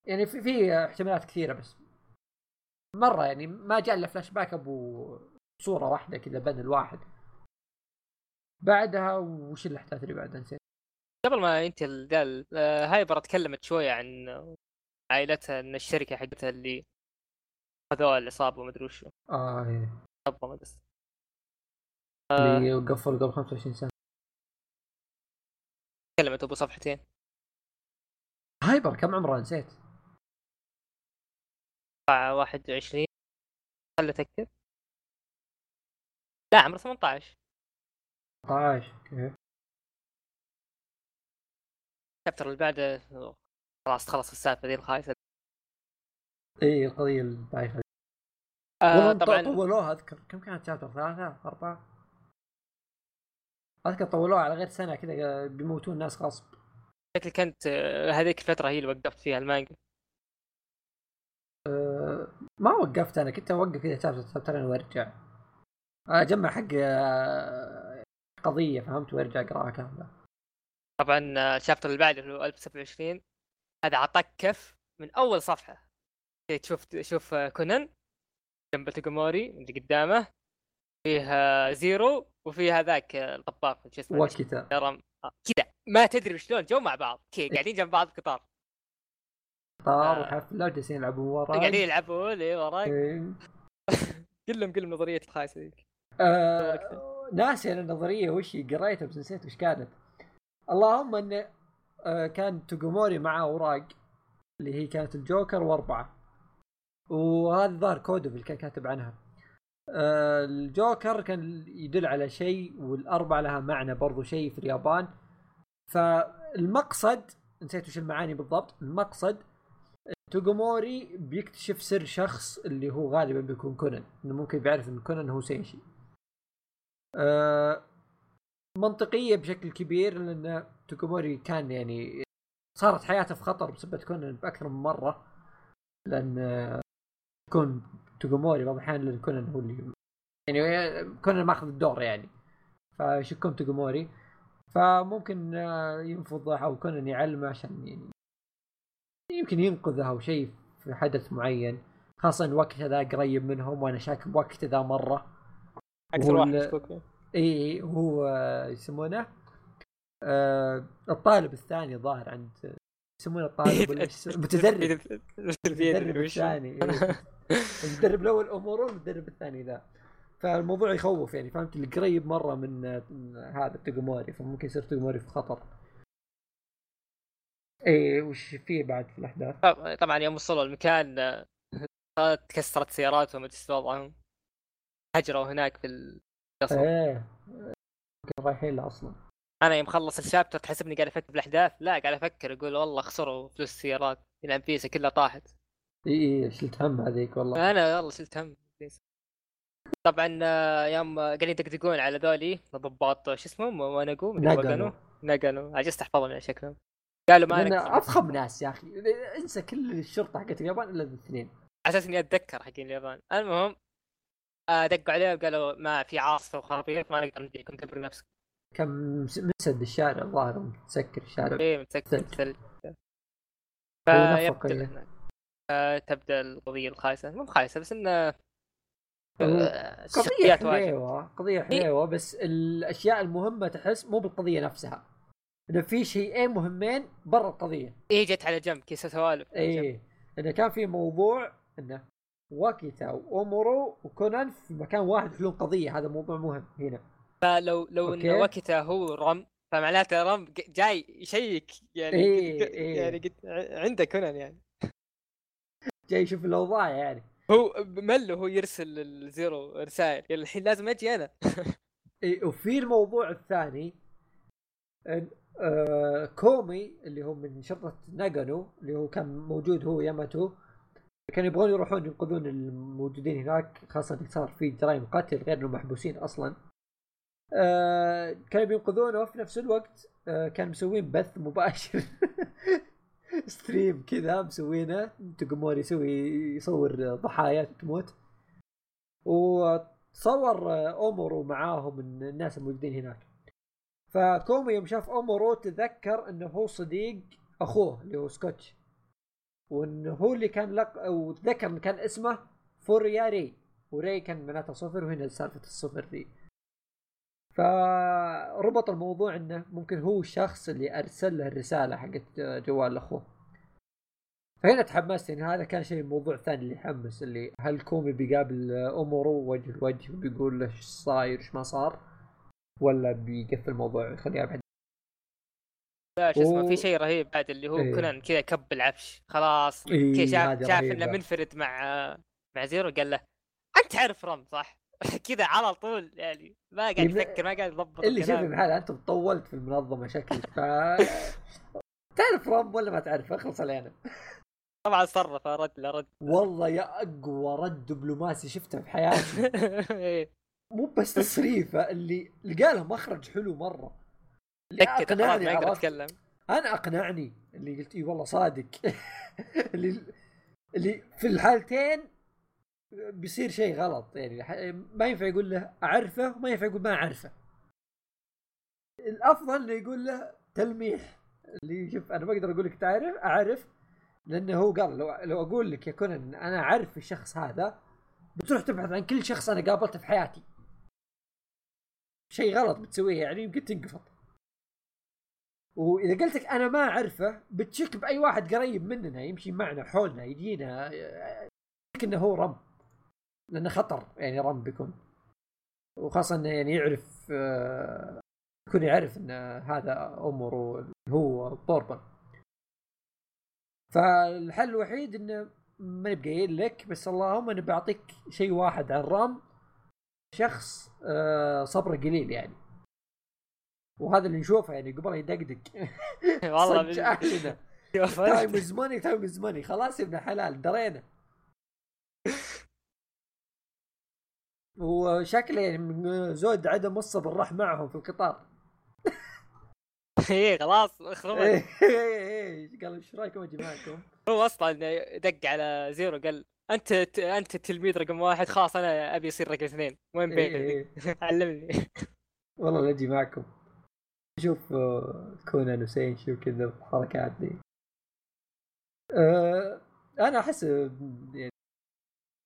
[SPEAKER 1] يعني في في احتمالات كثيرة بس. مرة يعني ما جاء إلا فلاش باك أبو صورة واحدة كذا بين الواحد. بعدها وش الاحداث اللي بعدها نسيت.
[SPEAKER 2] قبل ما أنت قال آه، هايبرا تكلمت شوية عن عائلتها إن الشركة حقتها اللي خذوها العصابه وما أدري وشو.
[SPEAKER 1] آه إيه.
[SPEAKER 2] نظمت بس
[SPEAKER 1] اللي قفل قبل 25 سنة.
[SPEAKER 2] تكلمت أبو صفحتين.
[SPEAKER 1] هايبرا كم عمره نسيت.
[SPEAKER 2] 21 خلي أتأكد. لا عمره 18
[SPEAKER 1] 18 okay.
[SPEAKER 2] ال chapter اللي بعده خلاص تخلص السالفة ذي الخايسة
[SPEAKER 1] إي القضية البايخه
[SPEAKER 2] آه طبعا
[SPEAKER 1] طولوها أذكر. كم كانت chapter؟ ثلاثة أربعة؟ أذكر طولوها على غير سنة كذا بيموتون الناس غصب.
[SPEAKER 2] شكلي كنت آه، هذيك الفترة هي اللي وقفت فيها المانجا.
[SPEAKER 1] أه ما وقفت أنا كنت أوقف كذا شابتر شابترين وأرجع. أجمع حق آه، قضية فهمت؟ وأرجع أقراها كاملة.
[SPEAKER 2] طبعا الشابتر اللي بعده اللي هو 1027 هذا أعطاك كف من أول صفحة. تشوف تشوف كونان جنب توغوموري اللي قدامه فيها زيرو وفي هذاك الطباخ
[SPEAKER 1] شو اسمه واكيتا
[SPEAKER 2] كذا. ما تدري شلون جو مع بعض. كذا قاعدين جنب بعض قطار.
[SPEAKER 1] قطار وحفله وجالسين يلعبون وراك.
[SPEAKER 2] قاعدين يلعبون اي وراك. كلهم كلهم نظرية الخايسه ذيك
[SPEAKER 1] آه ناسي أنا النظرية وش قريتها بس نسيت وش كانت. اللهم انه آه، كان توغو موري معاه أوراق اللي هي كانت الجوكر وأربعة. وهذا ظهر كودو اللي كان كاتب عنها. آه، الجوكر كان يدل على شيء والأربعة لها معنى برضو شيء في اليابان. فالمقصد نسيت وش المعاني بالضبط. المقصد توغو موري بيكتشف سر شخص اللي هو غالبا بيكون كونان. إنه ممكن بيعرف إن كونان هو سينشي أه منطقية بشكل كبير لأن توغو موري كان يعني صارت حياته في خطر بسبب كونان بأكثر من مرة. لأن يكون توغو موري بعض الأحيان لأن كونان هو اللي يعني كونان ماخذ الدور يعني. فيشكون توغو موري فممكن ينفض أو كونان يعلمه عشان يعني يمكن ينقذه أو شيء في حدث معين. خاصة إن وقت ذا قريب منهم وأنا شاك بوقت ذا مرة.
[SPEAKER 2] أكثر واحد
[SPEAKER 1] إي هو يسمونه آه الطالب الثاني ظاهر عند يسمونه الطالب المتدرب المتدرب الثاني المتدرب الأول امورو المتدرب الثاني ذا. فالموضوع يخوف يعني فهمت؟ اللي قريب مرة من هذا توغو موري فممكن يصير توغو موري في خطر. إي وش فيه بعد في الأحداث؟
[SPEAKER 2] طبعا يوم وصلوا المكان تكسرت سياراتهم وش وضعهم هجروا هناك في
[SPEAKER 1] القصر إيه. رايحين له أصلا.
[SPEAKER 2] أنا يوم خلص الشابتر تحسبني قاعد أفكر بالأحداث. لا قاعد أفكر أقول والله خسروا فلوس السيارات. الانفيسه كلها طاحت.
[SPEAKER 1] إي إي شلت هم هذيك والله.
[SPEAKER 2] أنا والله شلت هم طبعا آه، يوم قاعدين يدقدقون على ذولي ضباط شو اسمهم؟ ونقو
[SPEAKER 1] نقنو
[SPEAKER 2] نقنو عجزت احفظهم على شكلهم. قالوا
[SPEAKER 1] ما افخم ناس يا أخي. انسى كل الشرطة حقت اليابان إلا الإثنين.
[SPEAKER 2] على أساس إني أتذكر حقين اليابان. المهم آه، دقوا عليه وقالوا ما في عاصفة وخرابيط ما نقدر نديكم كبر نفسك.
[SPEAKER 1] كم مسد الشارع الظاهر متسكر الشارع.
[SPEAKER 2] إيه متسكر ثلج فيبدأ آه تبدأ القضية الخايسة. مو خايسة بس إنه
[SPEAKER 1] آه، قضية حليوة قضية حليوة بس الأشياء المهمة تحس مو بالقضية نفسها. إنه في شيئين مهمين برا القضية.
[SPEAKER 2] إيه جت على جنب كيس سوالف
[SPEAKER 1] إيه. إنه كان في موضوع إنه واكيتا وامورو وكونان في مكان واحد يحلون قضية. هذا موضوع مهم هنا.
[SPEAKER 2] فلو لو إن واكيتا هو رم فمعناته رم جاي يشيك يعني
[SPEAKER 1] إيه،
[SPEAKER 2] قد-
[SPEAKER 1] إيه.
[SPEAKER 2] يعني قد عنده كونان يعني.
[SPEAKER 1] جاي يشوف الأوضاع يعني.
[SPEAKER 2] هو مله هو يرسل الزيرو رسائل. يلا الحين لازم أجي أنا.
[SPEAKER 1] إيه وفي الموضوع الثاني إن آه كومي اللي هو من شرطة ناغانو اللي هو كان موجود هو ياماتو كانوا يبغون يروحون ينقذون الموجودين هناك خاصة صار في جرائم قتل غير انهم محبوسين أصلا. آه كانوا بينقذونه في نفس الوقت آه كانوا مسوين بث مباشر. stream كذا مسوينه تقومون يسوي يصور ضحايا تموت. وتصور آه، امورو معاهم الناس الموجودين هناك. فكومي يوم شاف امورو تذكر إنه هو صديق أخوه اللي هو سكوتش. وانه هو اللي كان لق وتذكر إن كان اسمه فوريا ري وري كان معناته صفر وهنا سالفة الصفر ذي فربط الموضوع إنه ممكن هو الشخص اللي أرسل له الرسالة حقت جوال أخوه. فهنا تحمست يعني هذا كان شيء الموضوع الثاني اللي يحمس اللي هل كومي بيقابل امورو وجه لوجه وبيقول له إيش صاير إيش ما صار؟ ولا بيقفل الموضوع يخليها بعد
[SPEAKER 2] شو اسمه
[SPEAKER 1] و-
[SPEAKER 2] في شيء رهيب بعد اللي هو
[SPEAKER 1] إيه.
[SPEAKER 2] كونان كذا كب العفش خلاص
[SPEAKER 1] إيه،
[SPEAKER 2] شاف شاف. إنه منفرد مع مع زيرو قال له أنت تعرف رم صح؟ كذا على طول يعني ما قاعد
[SPEAKER 1] يبقى-
[SPEAKER 2] يفكر ما قاعد يضبط
[SPEAKER 1] اللي شوف
[SPEAKER 2] الكلام.
[SPEAKER 1] بحال أنت طولت في المنظمة شكلك ف تعرف رب ولا ما تعرف اخلص علينا
[SPEAKER 2] طبعا صرف رد لا رد
[SPEAKER 1] والله يا أقوى رد دبلوماسي شفته في حياتي
[SPEAKER 2] إيه.
[SPEAKER 1] مو بس تصريفه اللي لقى له مخرج حلو
[SPEAKER 2] مرة
[SPEAKER 1] أقنعني
[SPEAKER 2] ما يقدر يتكلم.
[SPEAKER 1] أنا أقنعني. اللي قلت إي والله صادق. اللي اللي في الحالتين بيصير شيء غلط. يعني ما ينفع يقول له أعرفه وما ينفع يقول ما أعرفه. الأفضل إنه يقول له تلميح. اللي شوف أنا ما أقدر أقول لك تعرف أعرف لأنه هو قال لو لو أقول لك يا كونان أنا أعرف الشخص هذا بتروح تبحث عن كل شخص أنا قابلته في حياتي. شيء غلط بتسويه يعني يمكن تنقفط. وإذا قلت لك أنا ما أعرفه بتشك بأي واحد قريب مننا يمشي معنا حولنا يجينا يشك إنه هو رم. لأنه خطر يعني رم بيكون. وخاصة إنه يعني يعرف آه، يكون يعرف إن هذا امره هو بوربن فالحل الوحيد إنه ما نبقى لك بس اللهم أنا بعطيك شيء واحد عن رام شخص آه، صبره قليل يعني. وهذا اللي نشوفه يعني قبل يدقدق.
[SPEAKER 2] والله شوف
[SPEAKER 1] time is money time is money خلاص يا ابن حلال درينا. وشكله يعني من زود عدم الصبر راح معهم في القطار.
[SPEAKER 2] إيه خلاص اخرب
[SPEAKER 1] إيه إيه إيه قال إيش رأيكم أجي معكم؟
[SPEAKER 2] هو أصلا دق على زيرو قال أنت ت- أنت التلميذ رقم واحد خلاص أنا أبي اصير رقم اثنين. وين
[SPEAKER 1] إيه
[SPEAKER 2] بيني
[SPEAKER 1] إيه.
[SPEAKER 2] علمني.
[SPEAKER 1] والله أجي معكم شوف آه، كونان وسينشي وكذا الحركات دي. آه، أنا أحس آه، يعني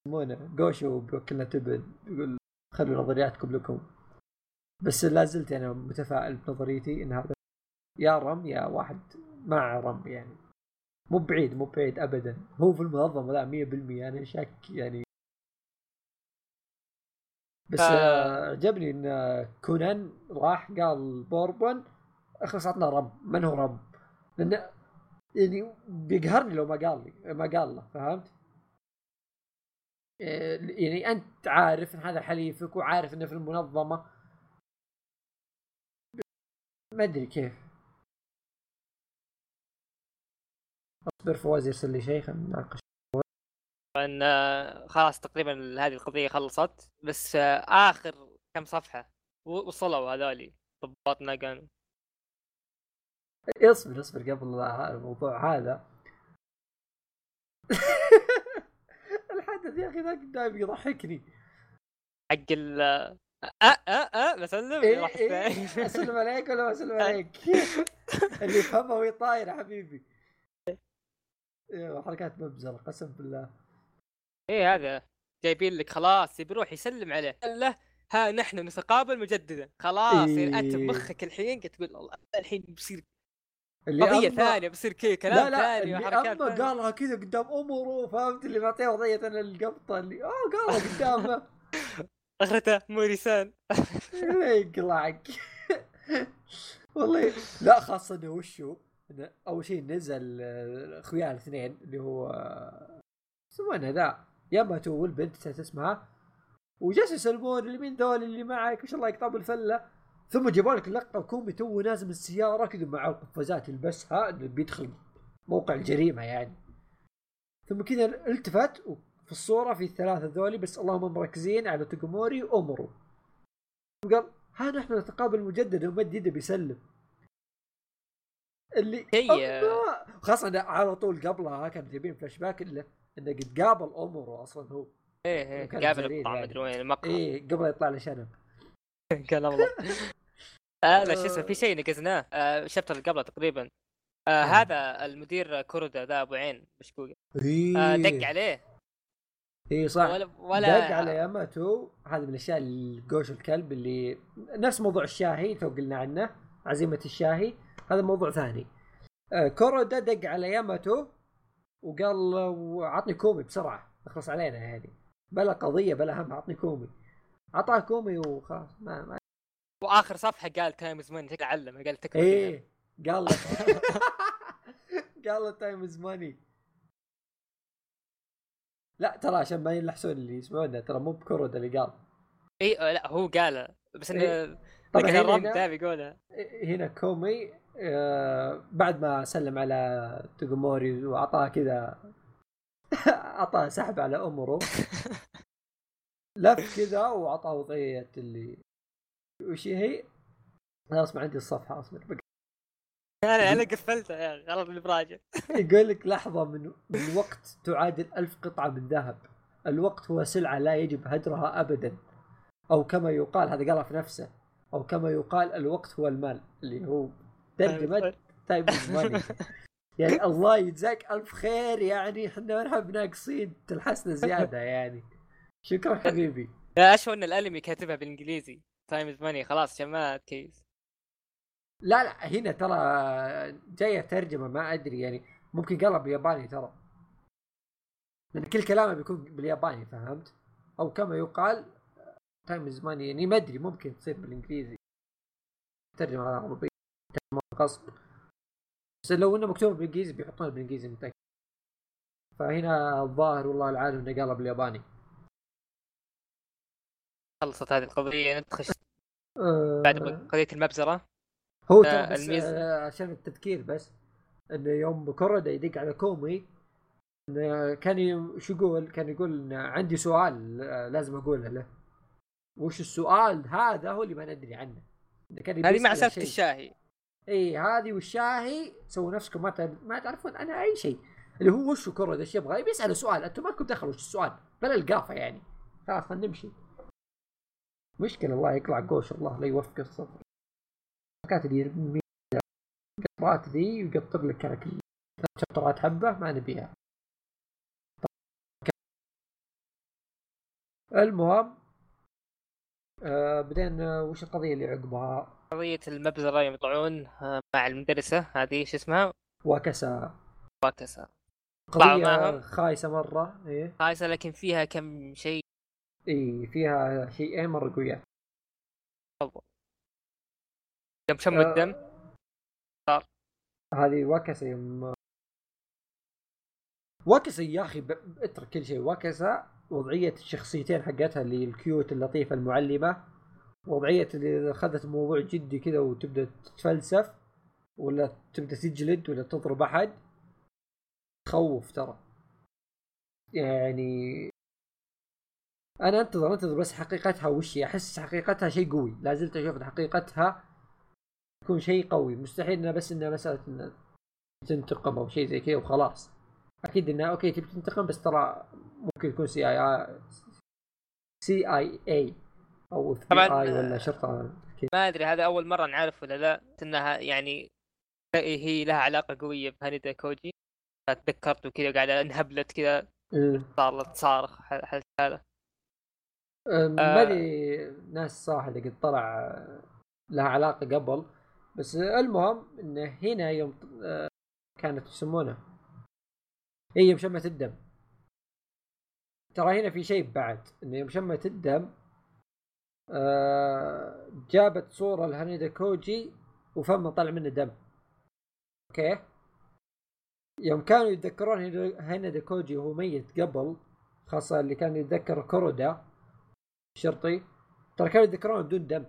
[SPEAKER 1] يسمونه جوشو بيوكلنا تبن يقول خلوا نظرياتكم لكم. بس لا زلت أنا متفائل بنظريتي إن هذا يا رم يا واحد مع رم يعني. مو بعيد مو بعيد ابدا. هو في المنظمة لا 100% أنا شك يعني بس
[SPEAKER 2] ف-
[SPEAKER 1] آه، عجبني إن كونان راح قال بوربن اخلص عطنا رب. من هو رب؟ لأنه يعني بيقهرني لو ما قال لي ما قال له فهمت؟ إيه، يعني أنت عارف إن هذا حليفك وعارف إنه في المنظمة. ما أدري كيف. أصبر فواز يرسل لي شيء خلينا نناقش.
[SPEAKER 2] ان آه، خلاص تقريبا هذه القضية خلصت بس آه، آخر كم صفحة وصلوا هذولي ضباط ناقان
[SPEAKER 1] اصبر اصبر قبل الموضوع هذا. الحدث يا أخي ذاك دايم يضحكني.
[SPEAKER 2] حق ال آه آه آه بسلم
[SPEAKER 1] إيه
[SPEAKER 2] راح
[SPEAKER 1] إيه. أسلم عليك ولا ما أسلم عليك؟ اللي يفهمها وهي طايره حبيبي. إيه، حركات مبزره قسم بالله.
[SPEAKER 2] إيه هذا؟ جايبين لك خلاص يبي يروح يسلم عليه. قال له ها نحن نتقابل مجددا. خلاص يعني انت
[SPEAKER 1] إيه.
[SPEAKER 2] بمخك الحين. قاعد تقول الله الحين بيصير
[SPEAKER 1] اللي قضية
[SPEAKER 2] ثانية بيصير كذا
[SPEAKER 1] لا
[SPEAKER 2] كلام
[SPEAKER 1] لا
[SPEAKER 2] ثاني
[SPEAKER 1] اللي
[SPEAKER 2] وحركات ثانية.
[SPEAKER 1] قالها كذا قدام امره فهمت؟ اللي معطيه وضعية أنا القبطة اللي آه قالها قدامه.
[SPEAKER 2] اخرته موريسان.
[SPEAKER 1] يقلعك. والله لا خاصة إنه وشو أول شيء نزل آه، اخوياه الاثنين اللي هو آه، يسمونه ذا ياماتو والبنت نسيت اسمها وجالسوا يسلمون اللي مين ذول اللي معك ما شاء الله يقطعوا بالفلة؟ ثم جابوا لك لقطه كومي تو نازل من السيارة كذا مع القفازات يلبسها انه بيدخل موقع الجريمة يعني. ثم كذا التفت وفي الصورة في الثلاثة ذولي بس اللهم مركزين على توكوموري واومرو وقال ها نحن نتقابل مجددا ومد يده بيسلم. اللي الله! خاصة على طول قبلها كان جايبين فلاش باك انه إنه قد قابل اومرو أصلا هو.
[SPEAKER 2] إيه
[SPEAKER 1] إيه
[SPEAKER 2] قابل
[SPEAKER 1] جليل
[SPEAKER 2] القطع
[SPEAKER 1] يعني.
[SPEAKER 2] مدري وين المقهى.
[SPEAKER 1] إيه قبل يطلع له شنب.
[SPEAKER 2] قال الله. آه لا شو اسمه في شيء نقزناه. آه الشابتر اللي قبله تقريبا. آه
[SPEAKER 1] آه.
[SPEAKER 2] هذا المدير كورودا ذا أبو عين مشكوك آه دق عليه.
[SPEAKER 1] إيه صح.
[SPEAKER 2] ولا ولا
[SPEAKER 1] دق على ياماتو هذه من الاشياء الجوش الكلب اللي نفس موضوع الشاهي تو قلنا عنه عزيمة الشاهي. هذا موضوع ثاني. آه كورودا دق على ياماتو وقال له عطني كومي بسرعة أخلص علينا يعني بلا قضية بلا هم عطني كومي. اعطاه كومي وخلاص ما, ما
[SPEAKER 2] وآخر صفحة قال time is money شكله علم قال تكفى
[SPEAKER 1] إيه قال له قال له time is money. لا ترى عشان ما يلحسون اللي يسمعونا ترى مو بكورودا اللي قال.
[SPEAKER 2] اي لا هو قال بس إنه
[SPEAKER 1] إيه. طبعا
[SPEAKER 2] الرب
[SPEAKER 1] هنا, هنا كومي بعد ما سلم على توغوموري وأعطاه كذا أعطاه سحب على امره لف كذا وأعطاه وضعية اللي وش هي؟ لا اصبر عندي الصفحة أصبر. بق-
[SPEAKER 2] أنا أنا قفلتها يا أخي غلط اللي براجع
[SPEAKER 1] يقول لك لحظة من من وقت تعادل ألف قطعة من ذهب. الوقت هو سلعة لا يجب هدرها ابدا. أو كما يقال هذا قالها في نفسه. أو كما يقال الوقت هو المال اللي هو ترجمه time money يعني الله يجزاك ألف خير يعني إحنا نحب ناقصين تلحسنا زيادة يعني. شكرا حبيبي.
[SPEAKER 2] لا اشوى إن الانمي كاتبها بالإنجليزي. time is money خلاص عشان ما تكيس
[SPEAKER 1] لا لا هنا ترى جاية ترجمة ما أدري يعني. ممكن قالها بالياباني ترى. لأن كل كلامه بيكون بالياباني فهمت؟ أو كما يقال time is money يعني ما أدري ممكن تصير بالإنجليزي. ترجمة على غصب بس لو إنه مكتوب بالإنجليزي بيحطونه بالإنجليزي متأكد. فهنا الظاهر والله العالم إنه قالها بالياباني.
[SPEAKER 2] خلصت هذه القضية ندخل
[SPEAKER 1] أه
[SPEAKER 2] بعد قضية المبزره
[SPEAKER 1] هو
[SPEAKER 2] آه،
[SPEAKER 1] ترى
[SPEAKER 2] الميز-
[SPEAKER 1] آه، عشان التذكير بس انه يوم كورودا يدق على كومي كان شو يقول؟ كان يقول عندي سؤال آه، لازم أقوله له. وش السؤال هذا؟ هو اللي ما ندري عنه.
[SPEAKER 2] هذه مع
[SPEAKER 1] سالفة.
[SPEAKER 2] الشاهي.
[SPEAKER 1] إي هذه والشاهي سووا نفسكم ما ما تعرفون عنها أي شيء. اللي هو وش كورودا إيش يبغى؟ بيساله سؤال أنتم ما لكم دخل وش السؤال؟ بلا القافة يعني. خلاص خلينا نمشي. مشكلة الله يقلع قوش الله لا يوفق الصبر. الحركات اللي يرمي القطرات ذي ويقطر لك ثلاث شطرات حبة ما نبيها. المهم آه بعدين آه، وش القضية اللي عقبها؟
[SPEAKER 2] قضيه المبزرة يوم يطلعون آه، مع المدرسة. هذه شو اسمها؟ واكسا طلعوا
[SPEAKER 1] قضية
[SPEAKER 2] معهم.
[SPEAKER 1] خايسة مرة إيه.
[SPEAKER 2] خايسة لكن فيها كم شيء؟
[SPEAKER 1] إي فيها شيئين مرة قويات
[SPEAKER 2] يوم شموا
[SPEAKER 1] آه.
[SPEAKER 2] الدم؟
[SPEAKER 1] هذه وكسة يوم. وكسة يا أخي ب... اترك كل شيء. وكسة وضعية الشخصيتين حقتها اللي الكيوت اللطيفة المعلمة. وضعية اللي اخذت الموضوع جدي كذا وتبدأ تتفلسف ولا تبدأ تجلد ولا تضرب أحد تخوف ترى. يعني أنا أنتظر أنتظر بس حقيقتها وش هي. أحس حقيقتها شيء قوي. لا زلت أشوف حقيقتها يكون شيء قوي. مستحيل إنها بس إنها مسألة انها تنتقم أو شيء زي كذا وخلاص. أكيد إنها okay تبي تنتقم بس ترى ممكن يكون CI CIA
[SPEAKER 2] أو
[SPEAKER 1] FBI ولا شرطة
[SPEAKER 2] ما أدري هذا أول مرة نعرف ولا لا إنها يعني هي لها علاقة قوية بهانيدا كوجي. تذكرت وكذا قاعدة انهبلت كذا.
[SPEAKER 1] أمم.
[SPEAKER 2] صارت تصارخ ح- حل هذا
[SPEAKER 1] أم،
[SPEAKER 2] آه.
[SPEAKER 1] ما أدري ناس صراحة اللي قد طلع لها علاقة قبل بس المهم انه هنا يوم آه، كانت يسمونه؟ هي يوم شمت الدم. ترى هنا في شيء بعد انه يوم شمت الدم آه، جابت صورة لهانيدا كوجي وفمه طلع منه دم. okay. يوم كانوا يتذكرون هنا ديكوجي وهو ميت قبل خاصة اللي كان يتذكر كورودا الشرطي ترى كانوا يتذكرون بدون دم.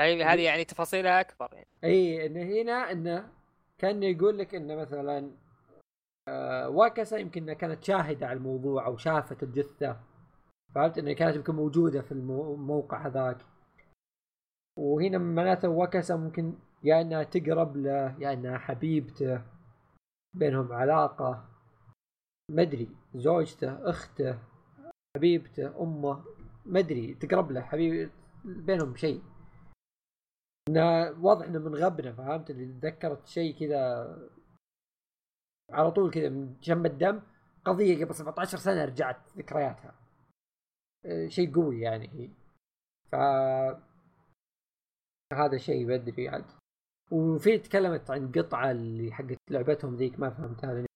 [SPEAKER 2] أي هذه يعني تفاصيلها أكبر يعني.
[SPEAKER 1] إي انه هنا انه كان يقول لك انه مثلا آه واكاسا يمكن كانت شاهدة على الموضوع أو شافت الجثة. فهمت؟ انها كانت يمكن موجودة في الموقع هذاك. وهنا معناته واكاسا ممكن يا إنها تقرب له يا إنها حبيبته بينهم علاقة. مدري زوجته أخته حبيبته أمه مدري تقرب له حبيب بينهم شيء. واضح إنه من غبنه فهمت؟ اللي تذكرت شيء كذا على طول كذا من جنب الدم. قضية قبل 17 سنة رجعت ذكرياتها. شيء قوي يعني. هي ف هذا شيء بدري عاد. وفي تكلمت عن قطعة اللي حقت لعبتهم ذيك ما فهمتها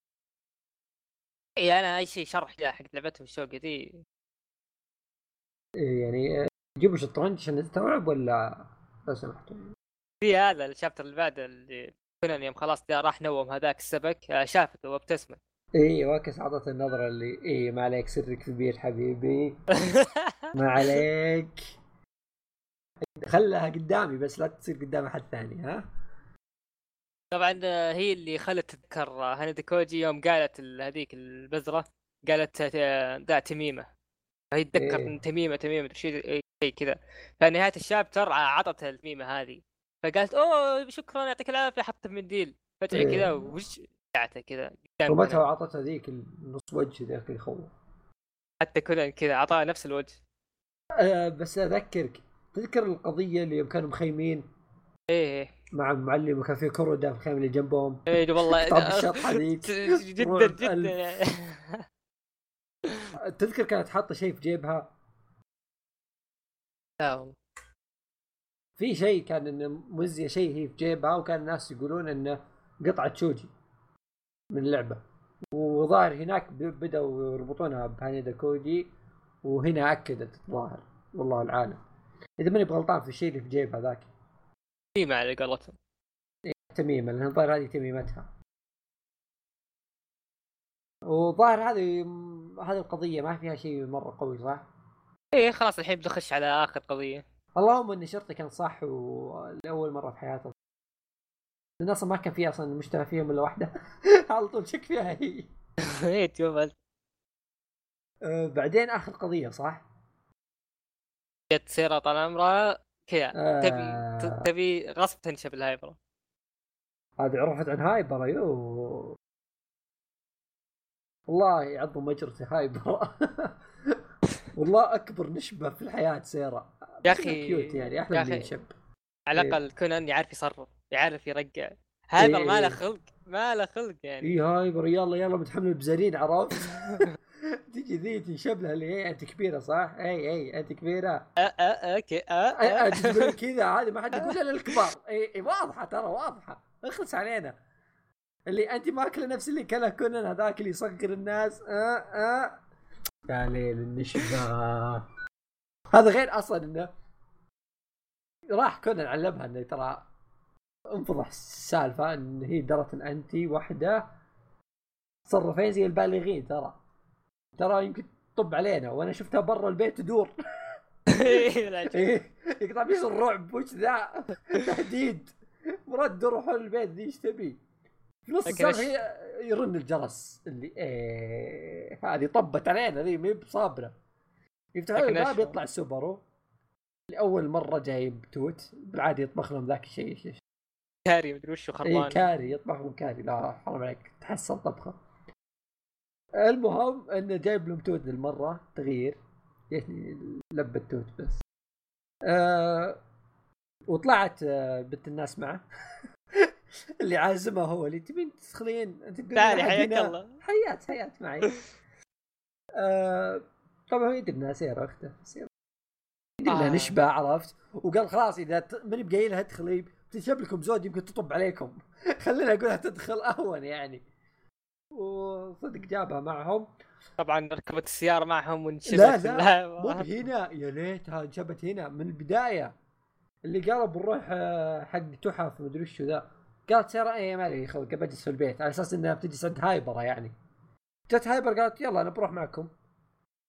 [SPEAKER 2] إي أنا أي شيء شرح حق لعبتهم الشوقه ذي.
[SPEAKER 1] يعني جيبوا شطرنج عشان نستوعب ولا لو سمحتوا؟
[SPEAKER 2] في هذا الشابتر اللي بعده اللي كنا يوم خلاص راح نوم هذاك السبك آه، شافته وابتسمت.
[SPEAKER 1] اي واكس عطت النظرة اللي اي ما عليك سرك كبير حبيبي. ما عليك. خلها قدامي بس لا تصير قدام أحد ثاني ها؟
[SPEAKER 2] طبعا آه، هي اللي خلت تذكر آه، هاندي كوجي يوم قالت هذيك البذرة قالت ذا تميمة. فهي تذكر إيه. تميمة تميمة شيء كذا. فنهاية ال chapter عطت التميمة هذه. فقالت أوه شكرا يعطيك العافية حطت منديل. فجأة إيه. كذا وش قعدته كذا.
[SPEAKER 1] ومتى وعطتها ذيك النص وجه ذاك يخوف
[SPEAKER 2] حتى كذا كذا اعطاها نفس الوجه.
[SPEAKER 1] أه بس أذكرك تذكر القضية اللي يوم كانوا مخيمين؟
[SPEAKER 2] إيه
[SPEAKER 1] مع المعلم وكان في كورة في الخيمة اللي جنبهم.
[SPEAKER 2] إيه والله.
[SPEAKER 1] طب الشطحة ذيك.
[SPEAKER 2] جدا جدا.
[SPEAKER 1] تذكر كانت حاطة شيء في جيبها؟
[SPEAKER 2] لا
[SPEAKER 1] في شيء كان إنه مزية شيء هي في جيبها وكان الناس يقولون إنه قطعة شوجي. من اللعبة. وظاهر هناك بدأوا يربطونها بهانيدا كوجي وهنا أكدت الظاهر. والله العالم. إذا ماني بغلطان في الشيء اللي في جيبها ذاك
[SPEAKER 2] تميمة على قولتهم.
[SPEAKER 1] إيه، تميمة لأن الظاهر هذه تميمتها. وظاهر هذه هذه القضية ما فيها شيء مرة قوي صح؟
[SPEAKER 2] إيه خلاص الحين بنخش على آخر قضية.
[SPEAKER 1] اللهم ان شرطي كان صح ولاول مرة في حياته لأن أصلا ما كان في أصلا مشتبه فيهم إلا واحدة. على طول شك فيها هي.
[SPEAKER 2] إيه تشوف
[SPEAKER 1] أه بعدين آخر قضية صح؟
[SPEAKER 2] جت سيرة طال عمرها كذا. آه... تبي تبي غصب تنشب الهايبر
[SPEAKER 1] هذه عرفت عن هايبر يو. والله يعظم مجرتي هايبر والله أكبر نشبة في الحياة سيرا
[SPEAKER 2] يا أخي
[SPEAKER 1] cute يعني أحلى من ينشب.
[SPEAKER 2] على الأقل إيه. كونان يعرف يصرف. يعرف يرقع. هايبر إيه. ما له خلق ما له خلق يعني.
[SPEAKER 1] إي هايبر يلا يلا متحمل البزارين عرفت؟ تجي ذي تنشب لها اللي هي أنت كبيرة صح؟ إي إي أنت
[SPEAKER 2] كبيرة. okay
[SPEAKER 1] كذا هذه ما حد يقولها الا الكبار إي واضحة ترى واضحة. اخلص علينا. اللي أنت ماكلة نفس اللي كله كونان هذاك اللي يصغر الناس. آه آه يا ليل النشبة. هذا غير أصلا إنه راح كونان علمها إنه ترى انفضح السالفة إن هي درت الأنتي واحدة تصرفين زي البالغين ترى. ترى يمكن تطب علينا وأنا شفتها برا البيت تدور. إيه، يقطع بيصير الرعب وش ذا؟ تهديد. مراد تدور حول البيت ذي إيش تبي؟ في نص السالفة يرن الجرس اللي إيه هذه طبت علينا ذي ما بصابرة. يفتحون الباب يطلع سوبرو. لأول مرة جايب توت بالعادة يطبخ لهم ذاك الشيء
[SPEAKER 2] كاري مدري وش خربان
[SPEAKER 1] اي كاري يطبخ لهم كاري. لا حرام عليك. تحسن طبخة. المهم إنه جايب لهم توت للمرة تغيير. يعني لبة توت بس. آه وطلعت آه بنت الناس معه. اللي عازمه هو اللي تبين تدخلين
[SPEAKER 2] تعالي حياك الله.
[SPEAKER 1] حيات حيات معي. آه طبعا هو يدري انها سياره اخته سياره يدري انها آه. نشبة عرفت؟ وقال خلاص إذا ماني بقايل لها ادخلي بتنشب لكم زود يمكن تطب عليكم. خلينا اقولها تدخل أهون يعني. وصدق جابها معهم.
[SPEAKER 2] طبعا ركبت السيارة معهم ونشبت
[SPEAKER 1] لا لا مو هنا يا ليتها انشبت هنا من البداية. اللي قالوا بنروح آه، حق تحف مدري وش ذا. قالت سيرا إيه ما لي خلق بجلس في البيت. على أساس إنها بتجلس عند هايبر يعني. جت هايبر قالت يلا أنا بروح معكم.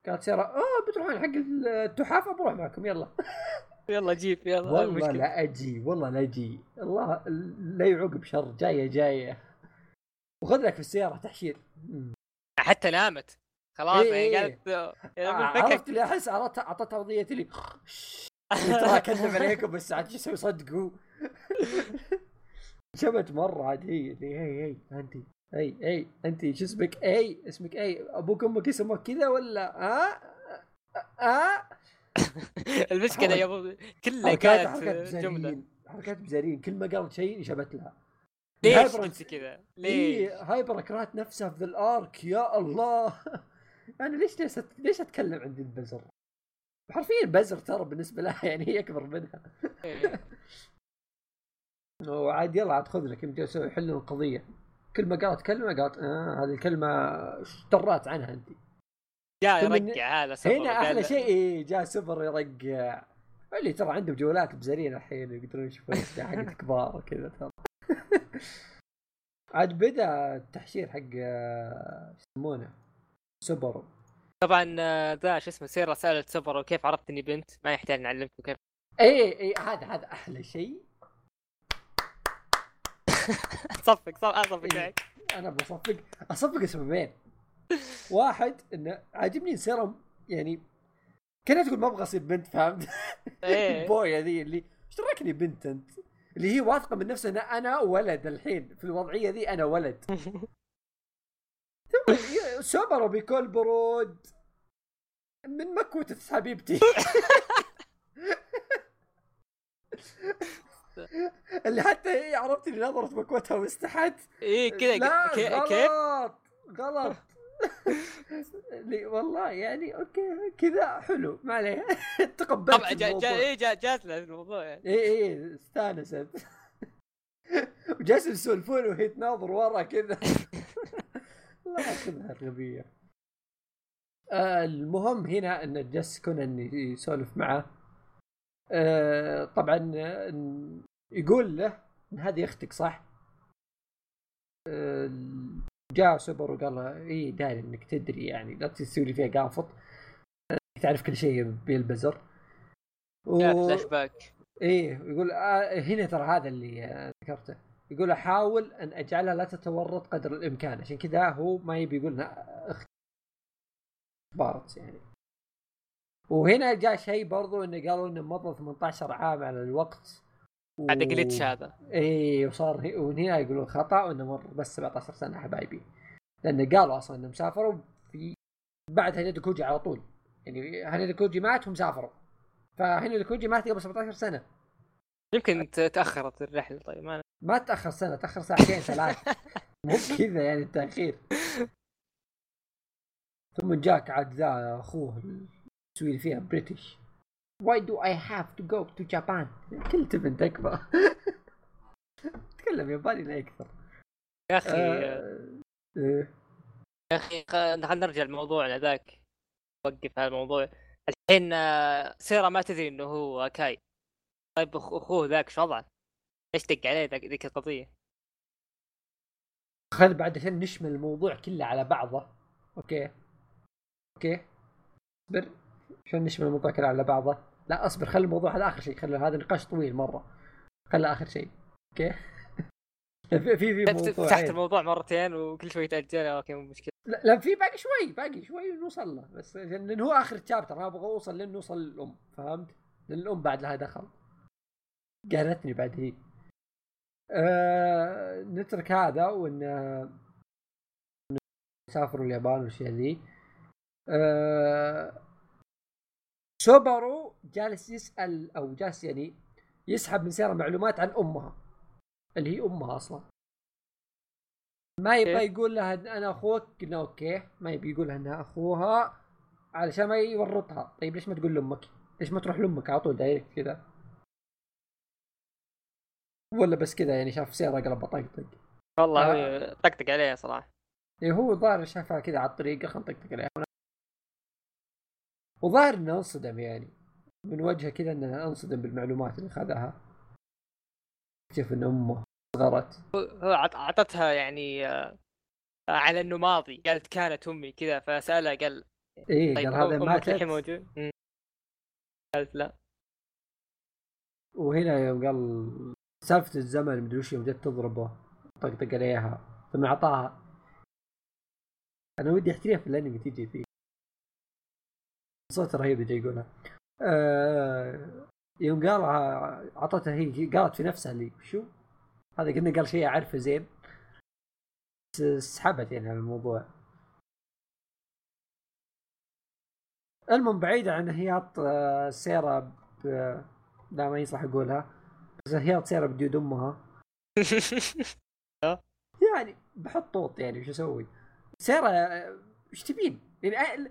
[SPEAKER 1] قالت ساره أوه بتروحون حق التحف بروح معكم يلا.
[SPEAKER 2] يلا جيب يلا
[SPEAKER 1] والله. لا أجي والله لا أجي. الله لا يعوق بشر جاية جاية. وخذ لك في السيارة تحشير.
[SPEAKER 2] حتى نامت. خلاص
[SPEAKER 1] إيه،
[SPEAKER 2] يعني
[SPEAKER 1] إيه.
[SPEAKER 2] قالت
[SPEAKER 1] آه،
[SPEAKER 2] يعني
[SPEAKER 1] عرفت اللي أحس؟ اعطتها وضعيه اللي ترى أكذب عليكم بس عاد شو أسوي صدقوا. شبت مرة عاد هي هي هي انت اي اي انت شو اسمك؟ اي اسمك اي أبوك أمك يسموك كذا ولا؟ ها ها
[SPEAKER 2] المشكلة يا ابو كلها كانت
[SPEAKER 1] جملة حركات بزارين كل ما قالت شيء شبت لها
[SPEAKER 2] ليش قلت كذا؟ ليش؟
[SPEAKER 1] إيه هايبر كرهت نفسها في ال arc يا الله أنا ليش ليش ليش أتكلم عند البزر؟ حرفيا البزر ترى بالنسبة لها يعني هي أكبر منها
[SPEAKER 2] إيه.
[SPEAKER 1] وعاد يلا عاد خذ لك يمكن أسوي حل القضية كل ما قالت كلمة قالت آه هذه الكلمة اشترات عنها أنت
[SPEAKER 2] جاء يرقع هذا سفر
[SPEAKER 1] هنا أحلى شيء إيه جاء سوبر يرقع اللي ترى عندهم جوالات بزرين الحين يقدرون يشوفون الاشياء حقت كبار وكذا ترى. عاد بدأ التحشير حق آه، يسمونه؟ سوبرو.
[SPEAKER 2] طبعا آه، ذا شو اسمه سيرة سألت سفر وكيف عرفت إني بنت؟ ما يحتاج نعلمكم كيف.
[SPEAKER 1] اي اي هذا هذا أحلى شيء.
[SPEAKER 2] صفق صفق اصفق
[SPEAKER 1] إيه.
[SPEAKER 2] معك
[SPEAKER 1] أنا بصفق أصفق لسببين واحد إنه عاجبني سيرم يعني كانت تقول ما أبغى أصير بنت فهمت؟
[SPEAKER 2] إيه.
[SPEAKER 1] البوية ذي اللي إيش تراكني بنت أنت؟ اللي هي واثقة من نفسها إن أنا ولد الحين في الوضعية ذي أنا ولد. ثم سوبرو بكل برود من مكوتة حبيبتي. اللي حتى عرفت اللي نظرت مكوتها واستحت.
[SPEAKER 2] إيه كذا
[SPEAKER 1] غلط.
[SPEAKER 2] كيف؟
[SPEAKER 1] غلط. اللي والله يعني أوكي كذا حلو ما عليه. تقبلت
[SPEAKER 2] طبعا جا. جا إيه جا جات له الموضوع يعني.
[SPEAKER 1] إيه إيه استانست. وجالسين يسولفون وهي تناظر ورا كذا. الله ياخذها الغبية. آه المهم هنا إن جالس كونان يسولف معه. آه طبعا يقول له إن هذه أختك صح؟ آه جاء سوبر وقال له إي داري إنك تدري يعني لا تسوي لي فيها قافط آه، تعرف كل شيء بالبزر. و...
[SPEAKER 2] فلاش باك.
[SPEAKER 1] إيه يقول آه هنا ترى هذا اللي آه ذكرته. يقول أحاول أن اجعلها لا تتورط قدر الإمكان. عشان كذا هو ما يبي يقول إنها اخت parts يعني. وهنا جاء شيء برضو إنه قالوا إنه مضى 18 عام على الوقت.
[SPEAKER 2] هذا glitch هذا.
[SPEAKER 1] إيه وصار وهنا يقولون خطأ وإنه مر بس 17 سنة حبايبي. لأن قالوا أصلا إنهم سافروا في بعد هيدو كوجي على طول. يعني هيدو كوجي مات وهم سافروا. فهيدو كوجي مات قبل 17 سنة.
[SPEAKER 2] يمكن تأخرت الرحلة طيب ما
[SPEAKER 1] ما تأخر سنة تأخر ساعتين ثلاث مو كذا يعني التأخير. ثم جاك عاد ذا أخوه يسوي لي فيها British Why do I have to go to Japan؟ كل تبن اكبر تكلم ياباني لا يكثر.
[SPEAKER 2] يا أخي
[SPEAKER 1] آه، إيه.
[SPEAKER 2] يا أخي خلينا نرجع لموضوعنا ذاك وقف هذا الموضوع. الحين آه، سيرا ما تدري إنه هو كاي. طيب أخوه ذاك شو وضعه؟ ليش دق عليه ذيك القضية؟
[SPEAKER 1] خل بعد عشان نشمل الموضوع كله على بعضه. أوكي. أوكي. اصبر. شلون نشمل الموضوع كله على بعضه؟ لا اصبر خلي الموضوع هذا آخر شيء خلي هذا نقاش طويل مرة. خله آخر شيء أوكي؟ في في في
[SPEAKER 2] فتحت
[SPEAKER 1] موضوعين
[SPEAKER 2] الموضوع مرتين وكل شوي تأجل أوكي مو مشكلة.
[SPEAKER 1] لا, لا في باقي شوي باقي شوي نوصل له بس لأن هو آخر chapter ما أبغى أوصل لين نوصل للأم فهمت؟ لأن الأم بعد لها دخل. قالتني بعد هي. آه نترك هذا وإن إن سافروا اليابان والأشياء ذي. آه سوبرو جالس يسأل أو جالس يعني يسحب من سيرة معلومات عن أمها اللي هي أمها أصلا ما يبغى. يقول لها إن أنا أخوك قلنا أوكي ما يبي يقول لها إنها أخوها علشان ما يورطها طيب ليش ما تقول لأمك؟ ليش ما تروح لأمك على طول دايركت كذا؟ ولا بس كذا يعني شاف سيارة قلب طقطق
[SPEAKER 2] والله
[SPEAKER 1] آه.
[SPEAKER 2] طقطق عليه صراحة
[SPEAKER 1] يعني هو ظاهر شافها كذا على الطريق خلنا نطقطق عليها وظاهر إنه انصدم يعني. من وجهه كذا إنه انصدم بالمعلومات اللي خذها. اكتشف إن أمه صغرت.
[SPEAKER 2] هو عط- اعطتها يعني آه، على إنه ماضي. قالت كانت أمي كذا فسألها قال
[SPEAKER 1] إيه
[SPEAKER 2] طيب
[SPEAKER 1] قال هذا ماتت.
[SPEAKER 2] الحين موجود؟ قالت لا.
[SPEAKER 1] وهنا يوم قال سالفة الزمن مدري وش يوم جت تضربه. طقطق عليها. ثم أعطاها. أنا ودي أحتريها في الأنمي تيجي فيه. صوت رهيب اللي يقولها آه يوم قال اعطتها هي قالت في نفسها اللي شو؟ هذا قلنا قال شيء أعرفه زين. سحبت يعني على الموضوع. المهم بعيدة عن هياط آه، سيرة ب... لا ما يصلح أقولها. بس هياط سيرة بديود أمها. يعني بحط طوط يعني وش أسوي؟ سيرة آه، إيش تبين؟ يعني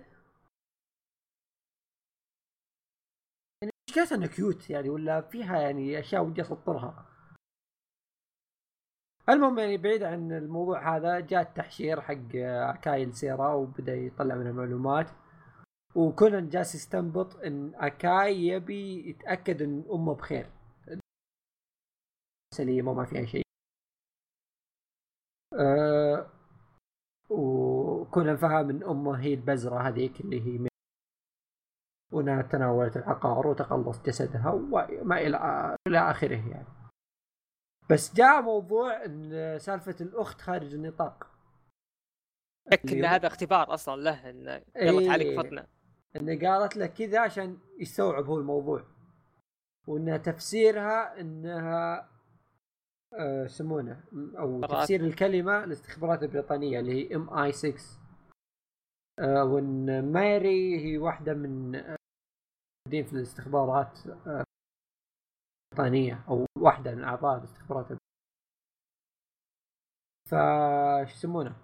[SPEAKER 1] مشكلتها إنها كيوت يعني ولا فيها يعني أشياء ودي أسطرها. المهم يعني بعيد عن الموضوع هذا جاء التحشير حق آه، كايل سيرا وبدأ يطلع منها معلومات. وكونان جالس يستنبط إن أكاي يبي يتأكد إن أمه بخير. سليمه وما فيها شيء. أه وكونان فهم إن أمه هي البزرة هذيك اللي هي وانها تناولت العقار وتقلص جسدها وما إلى إلى آخره يعني. بس جاء موضوع إن سالفة الأخت خارج النطاق. اللي إن
[SPEAKER 2] هذا اختبار أصلا له انه يلا
[SPEAKER 1] إيه.
[SPEAKER 2] تعالق فطنه
[SPEAKER 1] إن قالت له كذا عشان يستوعب هو الموضوع. وإن تفسيرها إنها آه، يسمونه أو
[SPEAKER 2] استخبارات.
[SPEAKER 1] تفسير الكلمة الاستخبارات البريطانية اللي هي ام اي 6 آه، وإن ماري هي واحدة من آه، الموجودين في الاستخبارات آه، البريطانيه أو واحدة من أعضاء الاستخبارات. فا شو يسمونه؟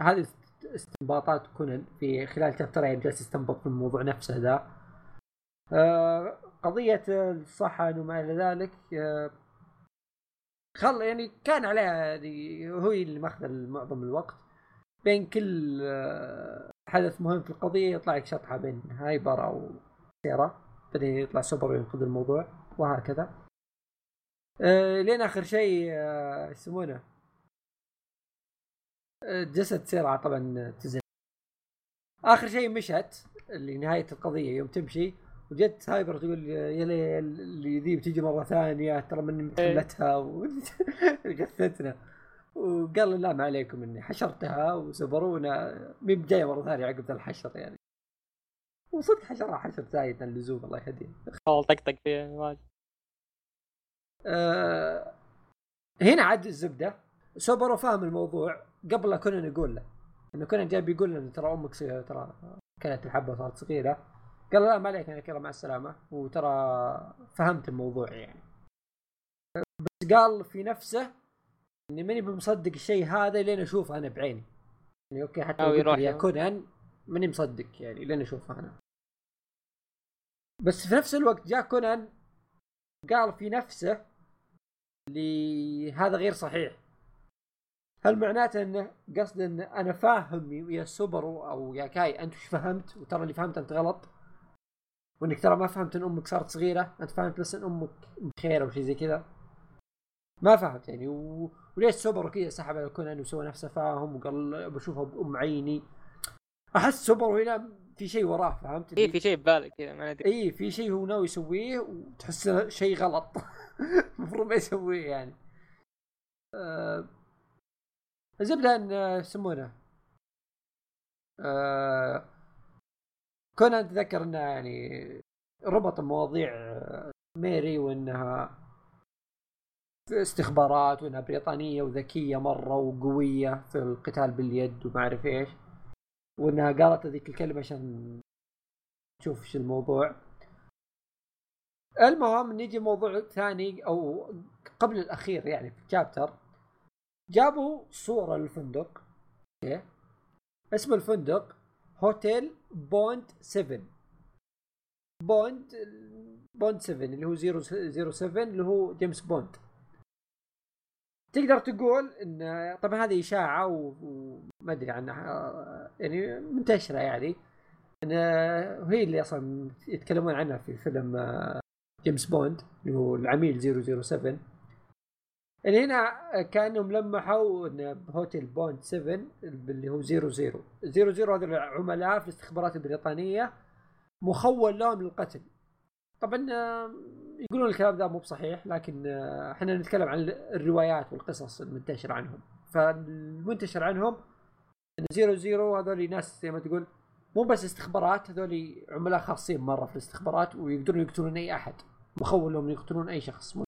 [SPEAKER 1] هذه است- استنباطات كونان في خلال شابترين جالس يستنبط في الموضوع نفسه ذا. آه، قضية الصحة وما إلى ذلك آه، خل يعني كان عليها يعني هو اللي ماخذ معظم الوقت. بين كل آه، حدث مهم في القضية يطلع لك شطحة بين هايبر أو سيرا بعدين يطلع سوبر وينقذ الموضوع وهكذا. آه، لين آخر شيء آه، يسمونه؟ آه، جسد سيرا طبعا تزن آخر شيء مشت اللي نهايه القضية يوم تمشي وجت هايبر تقول يا ليل اللي ذي بتيجي مرة ثانية ترى مني متحملتها وغثتنا وقال له لا ما عليكم إني حشرتها وسبرونا مين جاية مرة ثانية عقب الحشر يعني. وصدق حشرها حشر زايد عن اللزوم الله يهديه.
[SPEAKER 2] اول طقطق فيه واجد.
[SPEAKER 1] آه هنا عاد الزبدة. سوبرو فاهم الموضوع. قبل لا كنا نقول له. إنه كنا جاي بيقول له إن ترى أمك ترى كانت الحبة صارت صغيرة. قال لا ما عليك أنا كذا مع السلامة. وترى فهمت الموضوع يعني. بس قال في نفسه إني ماني بمصدق الشيء هذا لين اشوفه أنا بعيني. يعني أوكي حتى
[SPEAKER 2] أو يروح
[SPEAKER 1] يا. كونان ماني مصدق يعني لين أشوفه أنا. بس في نفس الوقت جاء كونان قال في نفسه اللي هذا غير صحيح. هل معناته إنه قصد إن أنا فاهم يا سوبرو أو يا كاي أنت وش فهمت؟ وترى اللي فهمت أنت غلط. وإنك ترى ما فهمت إن أمك صارت صغيرة أنت فهمت بس إن أمك بخير أو شيء زي كذا. ما فهمت يعني و... وليش سوبرو كذا سحب على كونان وسوى نفسه فاهم وقال بشوفها بأم عيني. أحس سوبرو هنا في شيء وراه فهمت؟
[SPEAKER 2] إيه في شيء ببالك كذا ما ندري.
[SPEAKER 1] اي في شيء هو ناوي يسويه وتحس شيء غلط. المفروض ما يسويه يعني. آه، الزبده إن آه، يسمونه؟ آه، كنا اتذكر إنه يعني ربط مواضيع آه، ميري وإنها في استخبارات وإنها بريطانية وذكية مرة وقوية في القتال باليد وما أعرف إيش. وإنها قالت هذيك الكلمة عشان تشوف إيش الموضوع. المهم نيجي موضوع ثاني أو قبل الأخير يعني في الشابتر جابوا صورة للفندق أوكي؟ اسم الفندق هوتيل بوند 7 بوند بوند 7 اللي هو 007 اللي هو جيمس بوند. تقدر تقول إن طبعا هذه إشاعة وما أدري عنها يعني منتشرة يعني. إن- وهي اللي أصلا يتكلمون عنها في فيلم آه، جيمس بوند اللي هو العميل 007 إن هنا كأنهم لمحوا إن بهوتيل بوند 7 اللي هو 00 00 هذول عملاء في الاستخبارات البريطانية مخول لهم للقتل. طبعا آه، يقولون الكلام ذا مو بصحيح لكن آه، إحنا نتكلم عن الروايات والقصص المنتشره عنهم. فالمنتشر عنهم ان 00 هذول ناس زي ما تقول مو بس استخبارات هذول عملاء خاصين مرة في الاستخبارات ويقدرون يقتلون أي أحد مخول لهم يقتلون أي شخص.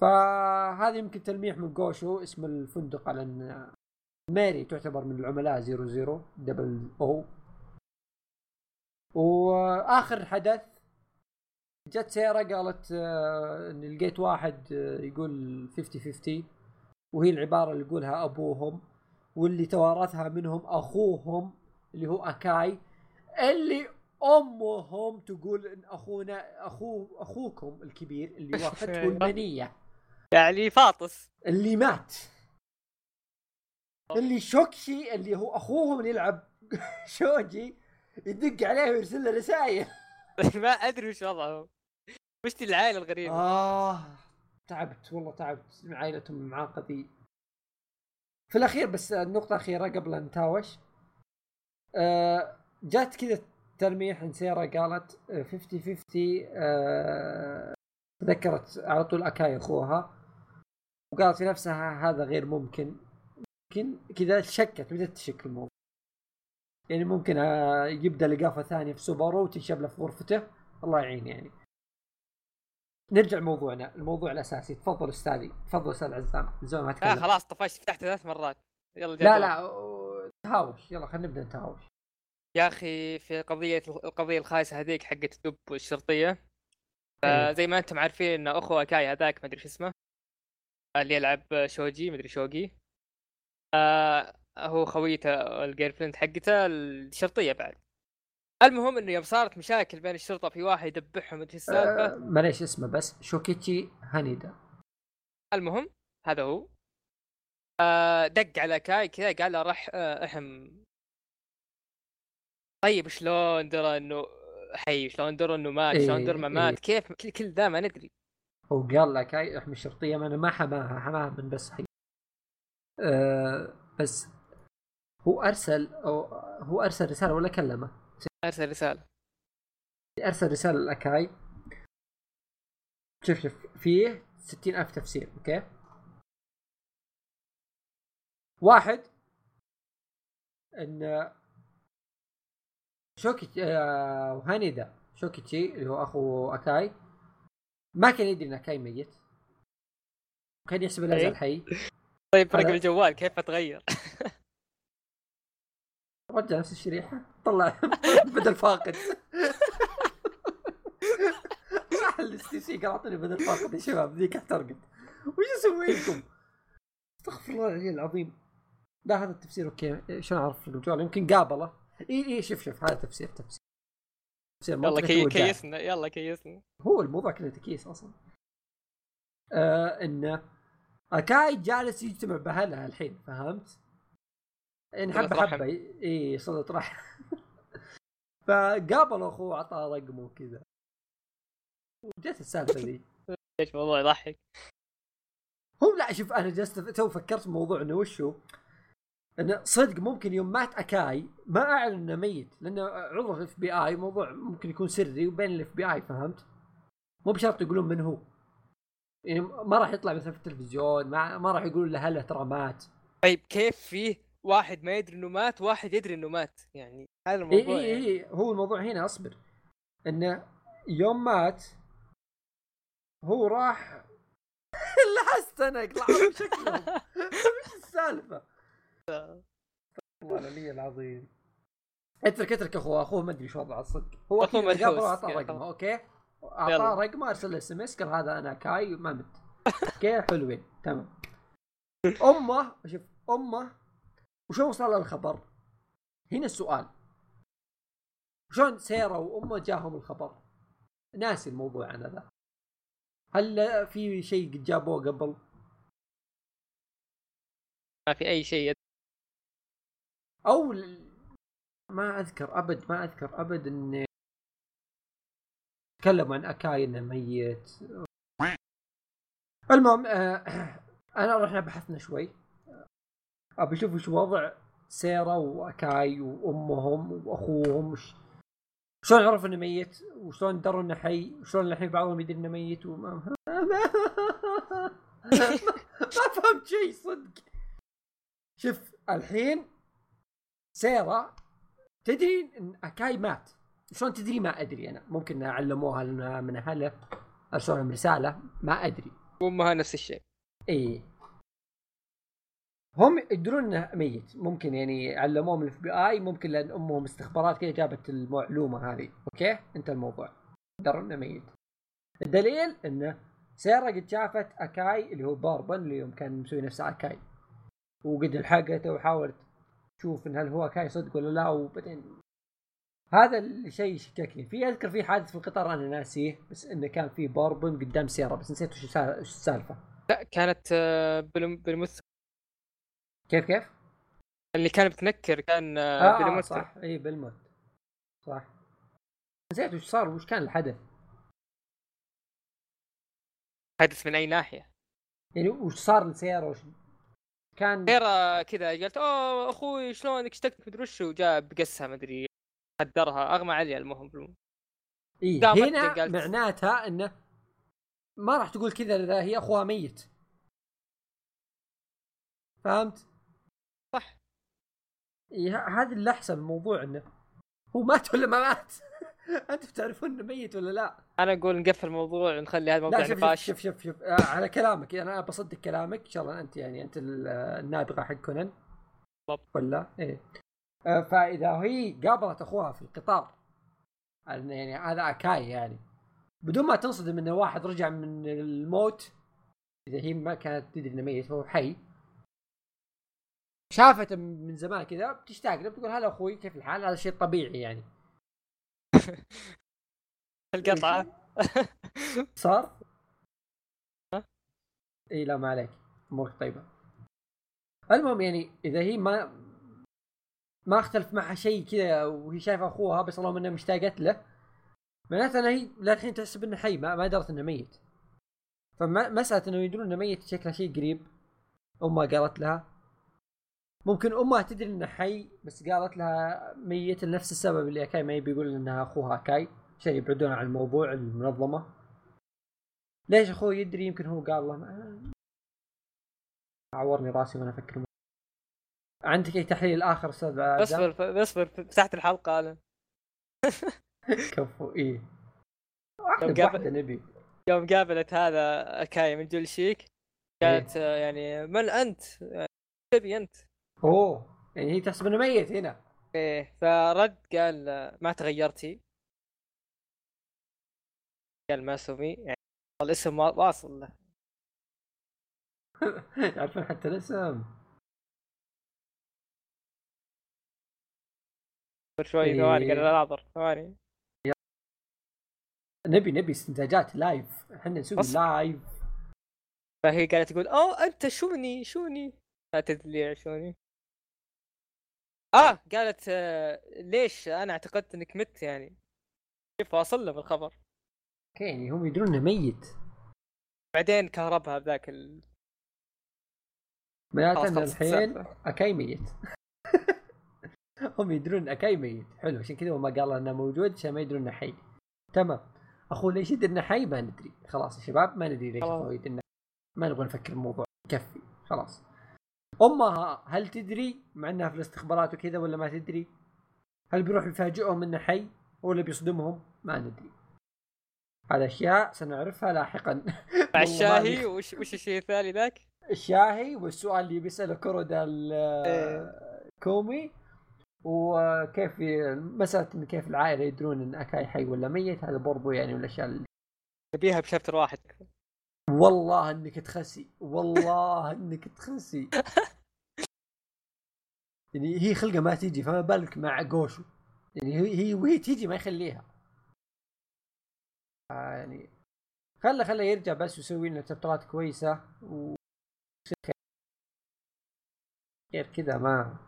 [SPEAKER 1] فهذا يمكن تلميح من جوشو اسم الفندق على إن ماري تعتبر من العملاء 00 دبل أو وآخر حدث جت سيارة قالت آه، إن لقيت واحد آه، يقول 50 50 وهي العبارة اللي يقولها أبوهم واللي توارثها منهم أخوهم اللي هو أكاي اللي أمهم تقول إن أخونا اخوه أخوكم الكبير اللي واخذته المنيه
[SPEAKER 2] يعني فاطس.
[SPEAKER 1] اللي مات. اللي شوكشي اللي هو أخوهم اللي يلعب شوجي يدق عليه ويرسل له رسائل
[SPEAKER 2] ما أدري وش وضعه وش العائلة الغريبة.
[SPEAKER 1] آه. تعبت والله تعبت. عائلتهم المعاقدين في الأخير بس النقطة الأخيرة قبل أن نتهاوش. آه جات كذا تلميح ان سيرا قالت آه، 50 50 آه تذكرت على طول أكاي أخوها. وقالت لنفسها هذا غير ممكن. يمكن كذا شكت بدأت تشك الموضوع. يعني ممكن آه، يبدأ لقافة ثانية في سوبرو وتنشب له في غرفته. الله يعين يعني. نرجع موضوعنا الموضوع الأساسي. تفضل أستاذي. تفضل أستاذ عزام من زمان ما
[SPEAKER 2] آه
[SPEAKER 1] اتكلم
[SPEAKER 2] خلاص طفشت. فتحت ثلاث مرات. يلا
[SPEAKER 1] لا. لا تهاوش. يلا خلينا نبدأ نتهاوش
[SPEAKER 2] يا أخي في قضية القضية الخايسة هذيك حقت الدب الشرطيه
[SPEAKER 1] إيه.
[SPEAKER 2] فزي ما أنتم عارفين إن أخو أكاي هذاك ما أدري شو اسمه. اللي يلعب شوجي ما أدري شوقي آه هو خويته ال girlfriend حقته الشرطية بعد. المهم إنه يوم صارت مشاكل بين الشرطة في واحد يذبحهم ادري إيش السالفة.
[SPEAKER 1] آه، معليش اسمه بس شوكيتشي هانيدا
[SPEAKER 2] المهم هذا هو. آه دق على كاي كذا قال له راح آه احم. طيب شلون درى إنه حي؟ شلون درى إنه مات؟ شلون درى ما
[SPEAKER 1] إيه،
[SPEAKER 2] مات كيف؟ كل, كل ذا ما ندري.
[SPEAKER 1] هو قال لك هاي احمي الشرطية ما أنا ما حماها حماها من بس حي. أه بس هو أرسل أو هو أرسل رسالة ولا كلمه؟
[SPEAKER 2] أرسل رسالة.
[SPEAKER 1] أرسل رسالة لأكاي. شوف شوف فيه ستين ألف تفسير أوكي؟ واحد إن شوكي آه هانيدا شوكيتشي اللي هو أخو أكاي ما كان يدري إن أكاي ميت. كان يحسب
[SPEAKER 2] إيه.
[SPEAKER 1] زال حي.
[SPEAKER 2] طيب رقم
[SPEAKER 1] هذا-
[SPEAKER 2] الجوال كيف اتغير؟
[SPEAKER 1] رجع نفس الشريحة. طلع بدل فاقد. راح ال STC قال اعطوني بدل فاقد يا شباب ذيك احترقت. وش أسوي لكم؟ استغفر الله العلي العظيم. لا هذا التفسير أوكي. شلون أعرف الجوال يمكن قابله. إي إي شوف شوف هذا تفسير تفسير. تفسير
[SPEAKER 2] يلا كي. كيسنا يلا كيسنا.
[SPEAKER 1] هو الموضوع كله تكييس أصلا. آه إنه اكاي جالس يجتمع باهلها الحين فهمت؟ يعني حبة
[SPEAKER 2] رحم.
[SPEAKER 1] حبة. إي صلة رحم. فقابل أخوه عطاه رقمه وكذا. وجت السالفة ذي.
[SPEAKER 2] إيش الموضوع يضحك؟
[SPEAKER 1] هو لا شوف أنا جلست تو فكرت في موضوع إنه وشو؟ إنه صدق ممكن يوم مات أكاي ما أعلن إنه ميت لأنه عضو في ال FBI موضوع ممكن يكون سري وبين ال FBI فهمت؟ مو بشرط يقولون من هو. يعني ما راح يطلع مثلا في التلفزيون ما, ما راح يقولون له هلا ترى مات.
[SPEAKER 2] طيب كيف فيه واحد ما يدري إنه مات واحد يدري إنه مات يعني هذا الموضوع
[SPEAKER 1] إي
[SPEAKER 2] يعني.
[SPEAKER 1] إي هو الموضوع هنا أصبر انه يوم مات هو راح لحست أنا اقلع شكلهم وش السالفة؟ والله العلي العظيم اترك اترك اخوه أخوه ما أدري شو وضعه الصدق هو. واعطاه
[SPEAKER 2] يلا.
[SPEAKER 1] رقمه
[SPEAKER 2] أوكي.
[SPEAKER 1] أعطاه رقمه أرسل له SMS قال هذا أنا أكاي ما مت أوكي حلوين تمام أمه شوف أمه وشلون وصل الخبر؟ هنا السؤال شلون سيرا وأمه جاهم الخبر؟ ناسي الموضوع أنا ذا هل في شيء قد جابوه قبل؟
[SPEAKER 2] ما في أي شيء
[SPEAKER 1] أو ال- ما أذكر أبد ما أذكر أبد اني تكلموا عن أكاي إنه ميت المهم آه أنا رحنا بحثنا شوي أبي أشوف وش وضع سيرا وأكاي وأمهم وأخوهم وش شلون عرف إنه ميت؟ وشلون دروا إنه حي؟ وشلون الحين بعضهم يدري إنه ميت؟ وما ما, ما فهمت شيء صدق. شوف الحين سيرا تدري إن أكاي مات؟ شلون تدري؟ ما أدري أنا. ممكن علموها لنا من اهله ارسلوا لهم رسالة ما أدري.
[SPEAKER 2] وامها نفس الشيء.
[SPEAKER 1] اي هم يدرون إنه ميت. ممكن يعني علموه من ال FBI ممكن لأن أمهم استخبارات كذا جابت المعلومة هذه. أوكي؟ انت الموضوع. دروا إنه ميت. الدليل إنه سيرا قد شافت أكاي اللي هو باربن اللي يوم كان مسوي نفسه أكاي. وقد لحقته وحاولت تشوف إن هل هو أكاي صدق ولا لا وبعدين هذا الشيء يشككني في أذكر في حادث في القطار أنا ناسيه بس إنه كان في باربن قدام سيارة بس نسيت وش السالفة.
[SPEAKER 2] لا كانت آه، بالمثل
[SPEAKER 1] كيف كيف؟
[SPEAKER 2] اللي كان بتنكر كان
[SPEAKER 1] آه, آه بالموت صح. اي بالموت صح. نسيت وش صار وش كان الحدث؟
[SPEAKER 2] حدث من أي ناحية؟
[SPEAKER 1] يعني وش صار لسيارة؟ وش
[SPEAKER 2] كان؟ سيارة كذا قالت أوه أخوي شلونك؟ اشتقت مدري وش؟ وجاء بقسها مدري قدرها أغمى عليها المهم.
[SPEAKER 1] إيه هنا. معناتها إنه ما راح تقول كذا إذا هي أخوها ميت. فهمت؟ هذه اللي احسن الموضوع إنه هو مات ولا ما مات؟ أنتم تعرفون إنه ميت ولا لا؟
[SPEAKER 2] أنا أقول نقفل الموضوع ونخلي هذا الموضوع نقاش
[SPEAKER 1] شوف شوف شوف, شوف. آه على كلامك أنا بصدق كلامك إن شاء الله أنت يعني أنت النابغة حق كونان
[SPEAKER 2] بالضبط
[SPEAKER 1] ولا؟ إيه آه فإذا هي قابلت أخوها في القطار يعني هذا أكاي يعني بدون ما تنصدم انه واحد رجع من الموت إذا هي ما كانت تدري إنه ميت فهو حي شافته من زمان كذا بتشتاق له بتقول هلا أخوي كيف الحال؟ هذا شيء طبيعي يعني.
[SPEAKER 2] القطعة.
[SPEAKER 1] صار؟ إي لا ما عليك. أمورك طيبة. المهم يعني إذا هي ما ما اختلف معها شيء كذا وهي شايفة أخوها بس اللهم إنها مشتاقت له معناته إنها هي للحين تحسب انه حي ما, ما درت إنه ميت. فمسألة إنه يدرون إنه ميت شكله شيء قريب. امها قالت لها. ممكن أمها تدري انه حي بس قالت لها ميت لنفس السبب اللي اكاي ما يبي يقول إنها أخوها اكاي عشان يبعدون عن الموضوع المنظمة. ليش أخوي يدري؟ يمكن هو قال له ما... عورني راسي وأنا أفكر عندك أي تحليل آخر أستاذ
[SPEAKER 2] اصبر اصبر فتحت الحلقة أنا
[SPEAKER 1] كفو إيه.
[SPEAKER 2] يوم قابل... نبي. يوم قابلت هذا اكاي من جول شيك قالت إيه؟ يعني من أنت؟ تبي أنت؟
[SPEAKER 1] أوه. يعني هي تحسب إنه ميت هنا.
[SPEAKER 2] إيه فرد قال ما تغيرتي قال ماسومي يعني الاسم واصل له.
[SPEAKER 1] يعرفون حتى الاسم.
[SPEAKER 2] شوي ثواني قال ناظر ثواني.
[SPEAKER 1] نبي نبي استنتاجات live إحنا نسوي live
[SPEAKER 2] فهي قالت تقول أوه أنت شوني شوني. لا تدري شوني. آه قالت آه ليش أنا اعتقدت إنك مت يعني؟ كيف واصل له بالخبر؟
[SPEAKER 1] أوكي يعني هم يدرون إنه ميت.
[SPEAKER 2] بعدين كهربها بذاك ال
[SPEAKER 1] معناته الحين أكاي ميت. هم يدرون أكاي ميت. حلو عشان كذا ما قال إنه موجود عشان ما يدرون إنه حي. تمام. اخو ليش يدري إنه حي؟ ما ندري. خلاص يا شباب ما ندري ليش اخوه يدري انه ما نبغى نفكر الموضوع. يكفي. خلاص. امها هل تدري مع إنها في الاستخبارات وكذا ولا ما تدري؟ هل بيروح يفاجئهم إنه حي ولا بيصدمهم؟ ما ندري. هذا أشياء سنعرفها لاحقا.
[SPEAKER 2] مع الشاهي وش وش الشيء الثاني ذاك؟
[SPEAKER 1] الشاهي والسؤال اللي بيسأله كورودا إيه. كومي وكيف مسألة كيف العائلة يدرون إن أكاي حي ولا ميت هذا برضو يعني من الأشياء اللي
[SPEAKER 2] نبيها بشابتر واحد
[SPEAKER 1] والله إنك تخسي والله إنك تخسي. يعني هي خلقة ما تيجي فما بالك مع جوشو. يعني هي وهي تيجي ما يخليها. آه يعني خله خله يرجع بس ويسوي لنا تبترات كويسة و غير كذا ما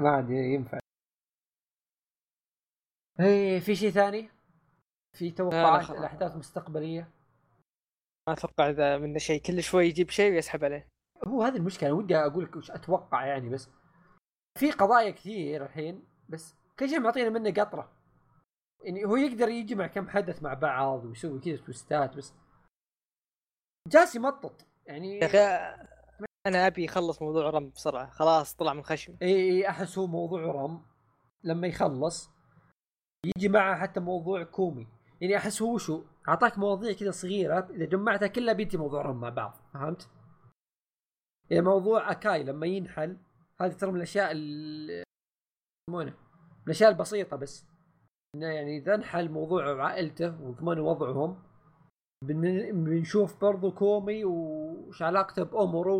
[SPEAKER 1] ما عاد ينفع. إيه في شيء ثاني؟ في توقعات
[SPEAKER 2] خلاص.
[SPEAKER 1] الاحداث المستقبليه
[SPEAKER 2] ما أتوقع إذا منه شيء كل شوي يجيب شيء ويسحب عليه.
[SPEAKER 1] هو هذه المشكلة ودي أقول لك وش أتوقع يعني بس في قضايا كثير الحين بس كل شيء معطينا منه قطرة. يعني هو يقدر يجمع كم حدث مع بعض ويسوي كذا تويستات بس جالس يمطط. يعني
[SPEAKER 2] يا أخي أنا أبي يخلص موضوع رم بسرعة. خلاص طلع من خشم.
[SPEAKER 1] إي إي أحس هو موضوع رم. لما يخلص يجي معه حتى موضوع كومي. يعني أحس هو شو أعطاك مواضيع كذا صغيرة إذا جمعتها كلها بينتهي موضوع رم مع بعض فهمت؟ يعني موضوع أكاي لما ينحل هذه ترى من الأشياء ال- يسمونه من الأشياء البسيطة بس. إنه يعني إذا انحل موضوع عائلته وضمنوا وضعهم بن- بنشوف برضو كومي وش علاقته بأمورو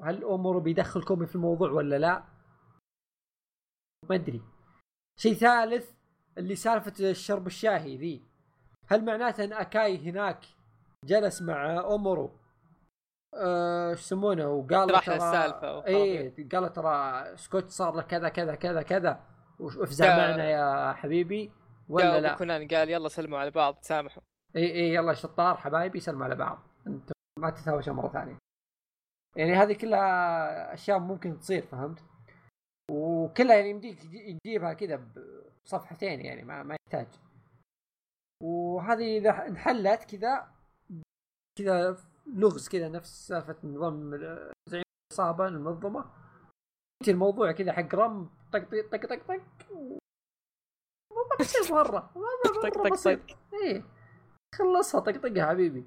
[SPEAKER 1] وهل أمورو بيدخل كومي في الموضوع ولا لا؟ ما أدري. شيء ثالث اللي سالفة الشرب الشاهي ذي. هل معناته أن أكاي هناك جلس مع اومورو آه، إيش يسمونه؟ وقال
[SPEAKER 2] راح
[SPEAKER 1] ترى
[SPEAKER 2] السالفة وخلاص.
[SPEAKER 1] إيه قال ترى سكوت صار له كذا كذا كذا كذا. وافزع معنا يا حبيبي. ولا لا؟
[SPEAKER 2] أبو كونان قال يلا سلموا على بعض تسامحوا
[SPEAKER 1] اي اي يلا شطار حبايبي سلموا على بعض. أنت ما تتهاوشوا مرة ثانية. يعني هذه كلها أشياء ممكن تصير فهمت؟ وكلها يعني يمديك تجي- تجيبها كذا بصفحتين يعني ما, ما يحتاج. وهذه إذا انحلت كذا كذا لغز كذا نفس سالفة نظام زعيم العصابة المنظمة. يجي الموضوع كذا حق رم طق طق طق طق طق ما بسيط مرة
[SPEAKER 2] طق
[SPEAKER 1] مرة
[SPEAKER 2] طق طق.
[SPEAKER 1] إيه خلصها طقطقها حبيبي.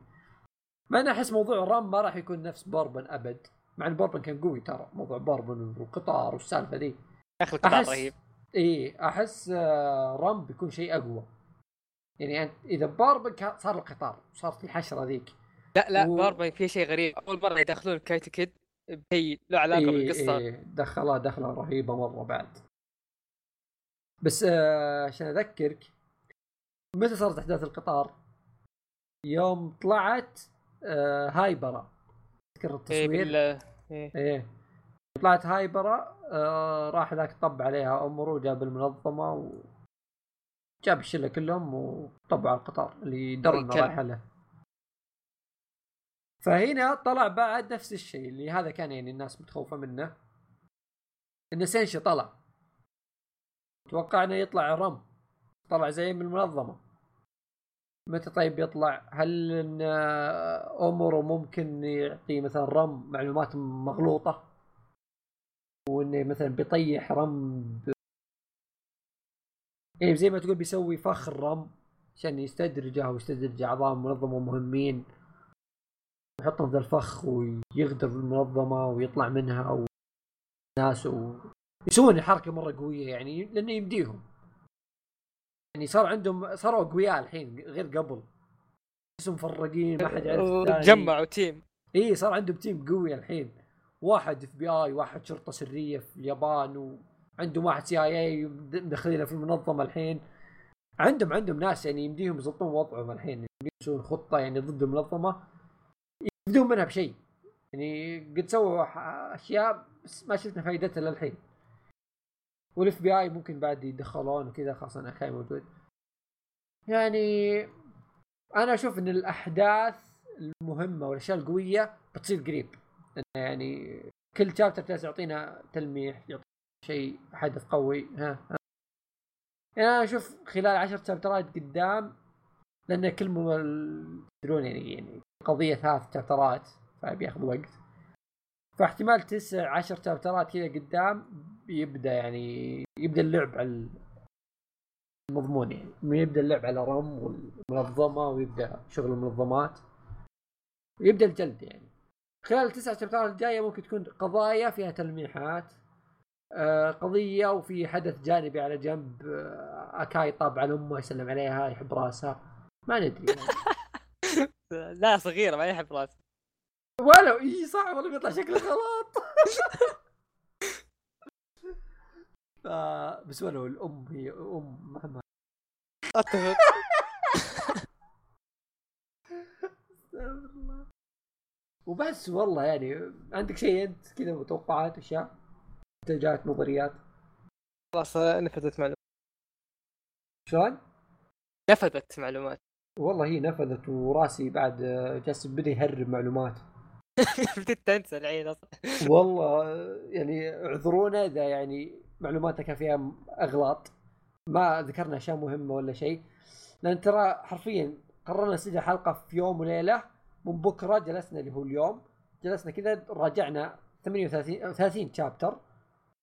[SPEAKER 1] ما أنا أحس موضوع رام ما راح يكون نفس بوربن أبد. مع إن بوربن كان قوي ترى موضوع بوربن والقطار والسالفة ذي.
[SPEAKER 2] أخي القطار رهيب.
[SPEAKER 1] إيه أحس آه، رام بيكون شيء أقوى. يعني أنت إذا بوربن كان صار القطار صارت الحشرة ذيك.
[SPEAKER 2] لا لا
[SPEAKER 1] و-
[SPEAKER 2] باربا في شيء غريب. أول مرة يدخلون كايتو كيد بشيء له علاقة
[SPEAKER 1] إيه
[SPEAKER 2] بالقصة.
[SPEAKER 1] إيه دخلها دخله رهيبة مرة بعد. بس آه، عشان أذكرك متى صارت أحداث القطار؟ يوم طلعت آه، هايبرا. تذكر
[SPEAKER 2] إيه
[SPEAKER 1] التصوير؟
[SPEAKER 2] بال إيه.
[SPEAKER 1] طلعت هايبرا آه راح ذاك طب عليها امره وجاب المنظمة وجاب الشلة كلهم وطبوا على القطار اللي انه
[SPEAKER 2] الكلب.
[SPEAKER 1] رايح له. فهنا طلع بعد نفس الشيء اللي هذا كان يعني الناس متخوفة منه. إن سينشي طلع. توقعنا يطلع رم. طلع زعيم المنظمة. متى طيب يطلع؟ هل إن اومورو ممكن يعطي مثلا رم معلومات مغلوطة؟ وانه مثلا بيطيح رم. ب... يعني زي ما تقول بيسوي فخ الرم عشان يستدرجه ويستدرج أعضاء المنظمه مهمين. ويحطهم في الفخ ويغدر المنظمة ويطلع منها وناس و... يسوون حركه مرة قوية يعني لأنه يمديهم. يعني صار عندهم صاروا أقوياء الحين غير قبل. مفرقين ما حد يعرف الثاني.
[SPEAKER 2] جمعوا team.
[SPEAKER 1] اي صار عندهم team قوي الحين. واحد FBI واحد شرطة سرية في اليابان وعندهم واحد CIA مدخلينه في المنظمة الحين. عندهم عندهم ناس يعني يمديهم يضبطون وضعهم الحين يسوون خطة يعني ضد المنظمة يبدون منها بشيء. يعني قد سووا أشياء بس ما شفنا فائدتها للحين. والاف بي آي ممكن بعد يدخلون وكذا خاصة كان موجود. يعني أنا أشوف إن الأحداث المهمة والأشياء القوية بتصير قريب. لأن يعني كل شابتر جالس يعطينا تلميح يعطينا شيء حدث قوي. ها, ها. يعني أنا أشوف خلال عشر شابترات قدام لأن كل تدرون يعني يعني قضية ثلاث شابترات فبياخذ وقت. فاحتمال تسع عشر شابترات كذا قدام يبدأ يعني يبدأ اللعب على المضمون يعني. يبدأ اللعب على رم والمنظمة ويبدأ شغل المنظمات. ويبدا الجلد يعني. خلال التسع شابترات الجايه ممكن تكون قضايا فيها تلميحات آه، قضية وفي حدث جانبي على جنب آه، أكاي طاب على أمه يسلم عليها يحب راسها ما ندري. يعني.
[SPEAKER 2] لا صغيرة ما يحب راسه.
[SPEAKER 1] ولو إي صح والله بيطلع شكله غلط. آه، بس ولو الأم هي أم مهما.
[SPEAKER 2] أتفق.
[SPEAKER 1] استغفر الله. وبس والله يعني عندك شيء أنت كذا متوقعات أشياء؟ إنتاجات نظريات؟
[SPEAKER 2] خلاص نفذت معلومه
[SPEAKER 1] شلون؟
[SPEAKER 2] نفذت معلومات.
[SPEAKER 1] والله هي نفذت وراسي بعد آه، جالس بدأ يهرب معلومات.
[SPEAKER 2] بديت تنسى الحين أصلا.
[SPEAKER 1] والله آه، يعني اعذرونا إذا يعني معلوماتنا كان فيها أغلاط. ما ذكرنا أشياء مهمة ولا شيء. لأن ترى حرفيا قررنا نسجل حلقة في يوم وليلة. من بكره جلسنا اللي هو اليوم. جلسنا كذا راجعنا 38 أو 30 شابتر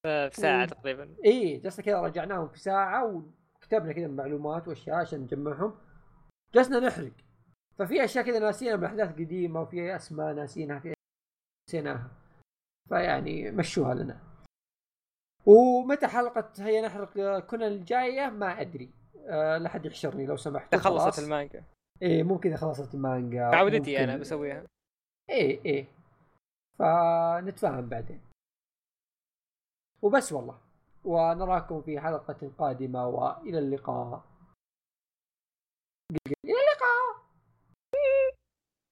[SPEAKER 2] في ساعة
[SPEAKER 1] مم.
[SPEAKER 2] تقريبا.
[SPEAKER 1] اي جلسنا كذا راجعناهم في ساعة وكتبنا كذا معلومات وأشياء عشان نجمعهم. جلسنا نحرق. ففي أشياء كذا ناسينها من احداث قديمه وفي أسماء ناسينها في نسيناها فيعني مشوها لنا. ومتى حلقة هيا نحرق؟ كنا الجاية؟ ما أدري. أه لا حد يحشرني لو سمحت.
[SPEAKER 2] خلصت المانجا.
[SPEAKER 1] إيه ممكن اذا خلصت المانجا
[SPEAKER 2] عودتي
[SPEAKER 1] أنا
[SPEAKER 2] بسويها.
[SPEAKER 1] إيه إيه. فنتفاهم بعدين. وبس والله. ونراكم في حلقة قادمة وإلى اللقاء. إلى اللقاء.